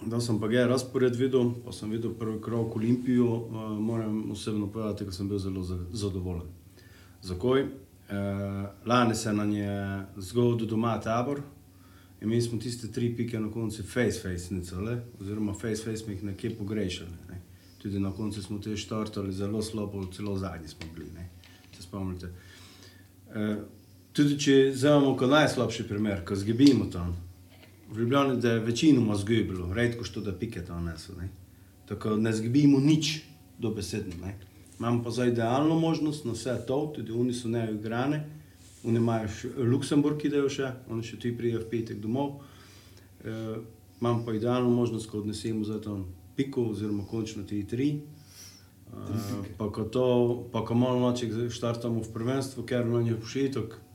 Speaker 4: da sem pa ga razpored videl, pa sem videl prvi krok Olimpijo, uh, moram osebno povedati, da sem bil zelo za- zadovoljen. Zakaj? Uh, lani se nam je zgodil doma tabor. Imeli smo tiste tri pike na koncu, face face, nicele, oziroma face face smo jih nekje pogrešali. Ne. Tudi na koncu smo te štartali zelo slabo, celo zadnji smo bili. Ne. Se spomnite. E, tudi če vzamemo kot najslabši primer, ko zgibimo tam, v Ljubljani da je večinoma zgibilo, redko što da pike tam neso. Ne. Tako ne zgibimo nič dobesedno. Ne. Imamo pa za idealno možnost na vse to, tudi oni so neuigrane. Oni imajo še Luksemburg, ki dajo še, oni še ti prijejo v petek domov. E, imam pa idealno možnost, ko odnesemo za to piko, oziroma končno ti tri. E, pa ko to, pa ko malo noče štartamo v prvenstvo, ker nam je pošitok, e,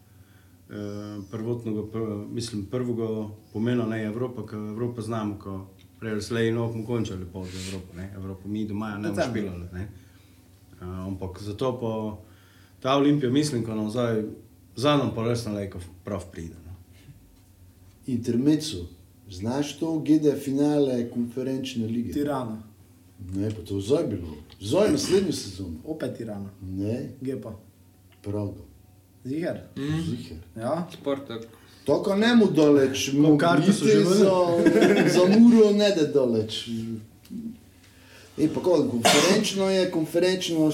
Speaker 4: prvotnega, pr, mislim, prvega pomena ne Evropa, ker Evropa znamo, ko prej slej in okmo končali pol za Evropo, ne, Evropo mi doma ne bomo špilali, ne. E, ampak zato pa ta Olimpija, mislim, ko nam zdaj, za nam pa res na lejko prav pride. No.
Speaker 6: Intermezzo. Znaš to, GD finale konferenčne lige?
Speaker 2: Tirana,
Speaker 6: Ne, pa to zdaj bilo. Zdaj naslednjo sezono.
Speaker 2: opet Tirana,
Speaker 6: Ne,
Speaker 2: Gepa.
Speaker 6: pravda.
Speaker 2: Ziger.
Speaker 6: Ziher.
Speaker 2: Ja,
Speaker 5: Spartak.
Speaker 6: Tako ne mu daleč, mu
Speaker 4: karte so že
Speaker 6: za, za muro ne da daleč. E, pa kako, konferenčno je, konferenčno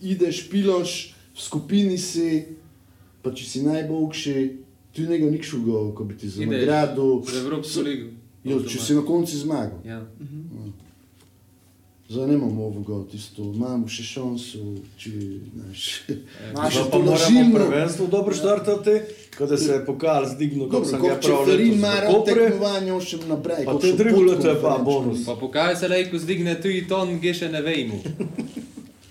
Speaker 6: ideš, piloš, v skupini si, pa če si najboljši, ti njega nič šugo, ko bi ti za nagrado.
Speaker 5: v Evropsko ligo.
Speaker 6: Jo, če si na koncu zmagal.
Speaker 5: Ja.
Speaker 6: Zdaj nemamo ovoga, tisto, imamo še šanso, če, znaš, <laughs>
Speaker 2: Naše
Speaker 4: pa moramo
Speaker 6: tolažilno.
Speaker 4: prvenstvo dobro štartati, ko da se je pokal zdignil,
Speaker 6: Dobro,
Speaker 4: sem
Speaker 6: ko
Speaker 4: ga
Speaker 6: če
Speaker 4: prav
Speaker 6: Ferin
Speaker 4: letos v
Speaker 6: mara
Speaker 4: Kopre,
Speaker 6: tekmovanje, on še naprej.
Speaker 4: pa te drugo leto je pa bonus.
Speaker 5: Pa pokaj se lejko zdigne tudi ton, gdje še ne vejmu. <laughs>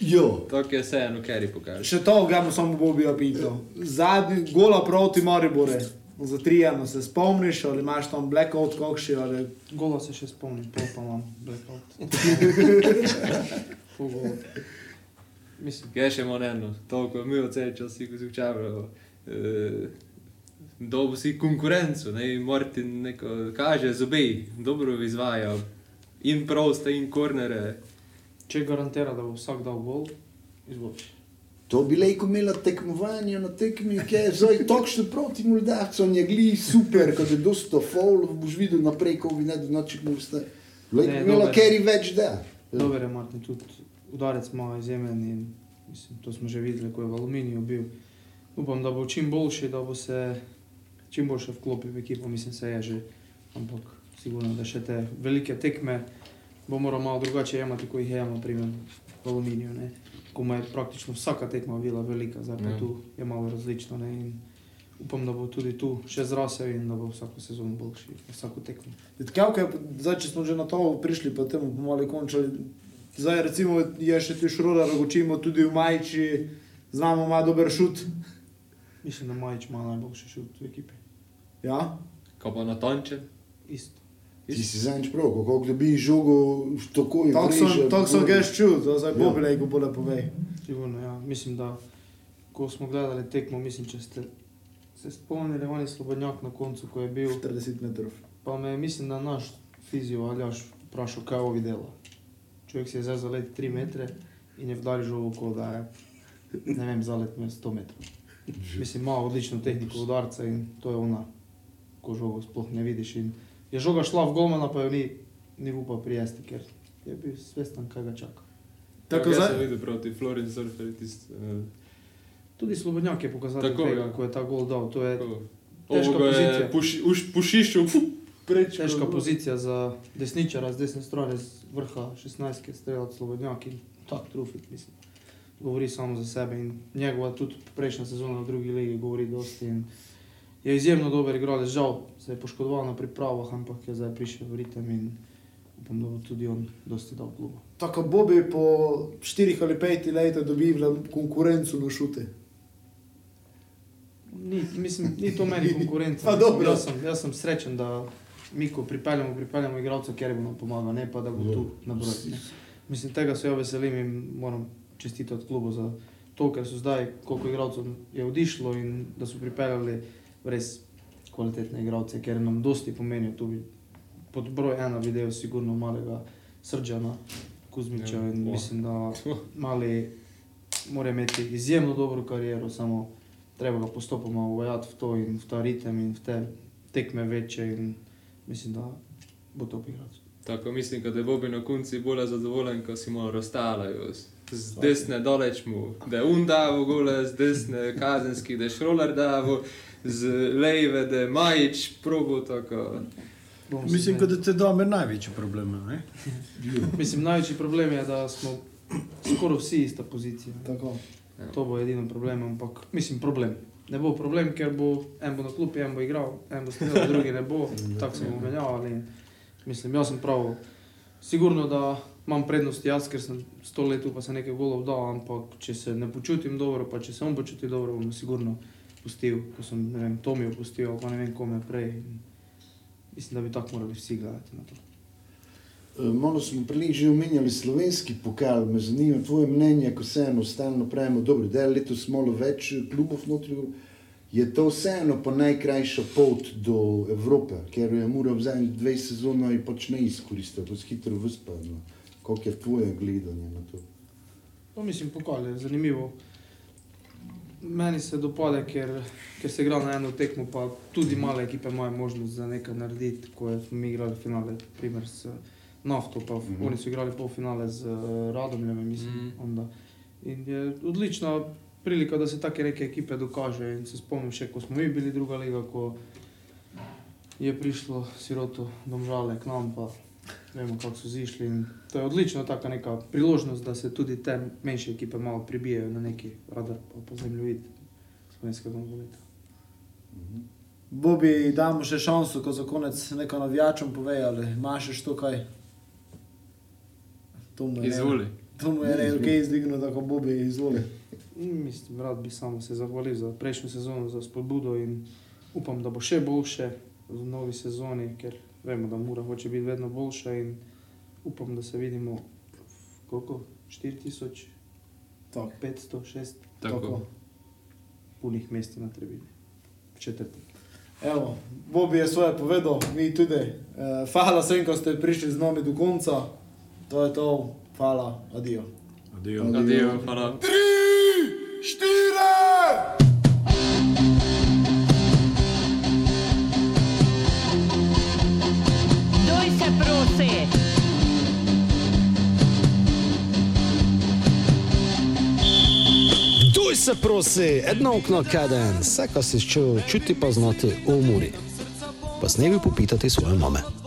Speaker 6: Jo,
Speaker 5: Tako je vseeno, ker je pokal.
Speaker 2: še to, ga bom samo Bobijo pitao. Zadnji gola proti Maribore. Za tri eno se spomniš, ali imaš tam blackout kokši, ali
Speaker 3: Gola se še spomnim, pol pa imam blackout. <laughs> Mislim,
Speaker 5: Kaj še imamo eno, toliko mi odsej časi, ko si včavljamo. E, Dobo si konkurenco, ne, Martin neko kaže zobe, dobro izvaja. In proste, in kornere.
Speaker 3: če garantira, da bo vsak dal gol, izvoliš.
Speaker 6: To bi lejko imela tekmovanje na tekmi, ki je zdaj točno proti Moldavcem, je gli super, ko je dosto faul, boš videl naprej, ko bi ne do noči mu ste. Lejko
Speaker 3: Ne,
Speaker 6: imela keri več da.
Speaker 3: Dober je Martin, tudi udarec ima izjemen in mislim, to smo že videli, ko je v aluminiju bil. Upam, da bo čim boljši, da bo se čim boljše vklopil v ekipo, mislim, se je že, ampak sigurno, da še te velike tekme bo moral malo drugače jemati, kot jih je jemal, primer v aluminiju, ne. Ko mu je praktično vsaka tekma bila velika, zdaj pa
Speaker 5: Ja.
Speaker 3: tu je malo različno, ne, in upam, da bo tudi tu še zrasel in da bo vsako sezono boljši, vsako tekmo.
Speaker 2: Je, zdaj, če smo že na to prišli, pa temu bomo malo končali. Zdaj, recimo, je še ti šroda, rogočimo tudi v Majči, znamo, ima dober šut.
Speaker 3: Mislim, da Majič ima najboljši šut v ekipi.
Speaker 2: Ja,
Speaker 5: Ko pa natančen.
Speaker 3: Isto.
Speaker 6: Ti si zanj prav, kako dobi žogo, tako je
Speaker 2: tako sem, tako sem ga še čul, da zdaj
Speaker 6: Ja.
Speaker 2: Bobi lejko bolje povej.
Speaker 3: Sigurno, ja. Mislim, da ko smo gledali tekmo, mislim, če ste se spomnili, on je slobodnjak na koncu, ko je bil.
Speaker 2: 40 metrov.
Speaker 3: Pa me je, mislim, da naš fizio Aljaš vprašal, kaj ovi dela. Človek si je zdaj zalet 3 metre in je vdal žogo, kot da je, ne vem, zalet me 100 metrov. Mislim, ima odlično tehniko udarca in to je ona, ko žogo sploh ne vidiš. In je žoga šla v golmana, pa jo ni, ni upal prijesti, ker je bil svestan, kaj ga čaka.
Speaker 2: Tako
Speaker 5: Tako
Speaker 2: zdaj-
Speaker 5: videl proti Florence Surfer, tisti. Uh,
Speaker 3: Tudi Slobodnjak je pokazal,
Speaker 5: Tako,
Speaker 3: tega,
Speaker 5: ja.
Speaker 3: ko je ta gol dal. To je
Speaker 5: Težka
Speaker 3: Težka
Speaker 5: Ovo
Speaker 3: pozicija.
Speaker 5: je puši, už, pušiščil, fu, prečko.
Speaker 3: težka pozicija za desničara z desne strane, z vrha 16, ki je streljal Slobodnjak in tak trufit, mislim. Govori samo za sebe in njegova tudi prejšnja sezona v drugi ligi govori dosti. In je izjemno dober igralec, žal se je poškodoval na pripravah, ampak je zdaj prišel v ritem in upam, da bo tudi on dosti dal klubu.
Speaker 2: Tako Bobi po 4 ali 5 letih dobi vla- konkurenco na šute.
Speaker 3: Ni, mislim, ni to meni <laughs> konkurenca.
Speaker 2: Pa
Speaker 3: Mislim,
Speaker 2: dobro.
Speaker 3: Jaz sem, jaz sem srečen, da mi, ko pripeljemo, pripeljemo igralca, ker bo nam pomagal, ne pa da bo tu na broj. Mislim, tega se jo veselim in moram čestitati klubu za to, ker so zdaj, koliko igralcev je odišlo in da so pripeljali res kvalitetne igralce, ker nam dosti pomenijo. Tu bi pod broj ena videl sigurno malega Srđana Kuzmiča
Speaker 5: Ja,
Speaker 3: in mislim, da <laughs> mali mora imeti izjemno dobro kariero, samo treba ga postopoma uvajati v to in v ta ritem in v te tekme večje in mislim, da bo to igrati.
Speaker 5: Tako mislim, da je Bobi na konci bolj zadovoljen, ko si malo razstalajo. Z desne doleč mu, da je undavo gole, z desne kazenski, da je šrolar davo, z leve, da je majič probo, tako.
Speaker 4: Mislim, da te domer največji problem. Ne? <laughs>
Speaker 3: Mislim, največji problem je, da smo skoraj vsi ista pozicija.
Speaker 2: Tako.
Speaker 3: To bo edino problem, ampak mislim problem. Ne bo problem, ker bo en bo na klubi, en bo igral, en bo streljal, drugi ne bo, <laughs> tako se bomo menjavali. in Mislim, jaz sem prav, sigurno, da imam prednost jaz, ker sem sto let pa se nekaj golov dal, ampak če se ne počutim dobro, pa če se on počuti dobro, bom sigurno pustil, ko sem, vem, Tomi opustil, pa ne vem kome prej. In Mislim, da bi tako morali vsi gledati na to.
Speaker 6: Eh, Malo smo prej že omenjali slovenski pokal, me zanima tvoje mnenje, ko vseeno stalno pravimo, dobro, da je letos malo več klubov notri. Je to vseeno pa najkrajša pot do Evrope, ker je Mura v zadnjih dveh sezonah pač ne izkoristil, to je hitro vzpadlo. Kako je tvoje gledanje na to?
Speaker 3: No, mislim, pokal je zanimivo. Meni se dopade, ker, ker se igra na eno tekmo, pa tudi male ekipe imajo možnost za nekaj narediti. Ko smo mi igrali finale, primer s Nafto, pa mm. -hmm. oni so igrali polfinale z uh, Radomljem, mislim. Mm. Onda. In je odlična prilika, da se take neke ekipe dokaže. In se spomnim še, ko smo mi bili druga liga, ko je prišlo siroto domžale k nam, pa vemo, kako so zišli. In to je odlična taka neka priložnost, da se tudi te manjše ekipe malo pribijajo na neki radar, pa po zemljevid slovenskega nogometa.
Speaker 2: Bobi, damo še šanso, ko za konec nekaj navijačem pove, ali imaš še to kaj? To mu je
Speaker 5: Izvoli.
Speaker 2: To mu je ne, ok, izdignil, tako Bobi, izvoli.
Speaker 3: In Mislim, rad bi samo se zahvalil za prejšnjo sezono, za spodbudo in upam, da bo še boljše v novi sezoni, ker vemo, da mora hoče biti vedno boljša in upam, da se vidimo v koliko? 4000,
Speaker 2: Tako.
Speaker 3: 500, 600
Speaker 5: Tako.
Speaker 3: punih mest na tribini. V četrtek.
Speaker 2: Evo, Bobi je svoje povedal, mi tudi. E, hvala vsem, ko ste prišli z nami do konca. To je to. Hvala, adijo.
Speaker 4: Adijo.
Speaker 5: Adijo, hvala.
Speaker 7: Doj prosi!
Speaker 1: Duj se prosi, edno okno kaden, vse, kar si čutil, čuti pa znati umori. Pa s nebi popitati svoje mame.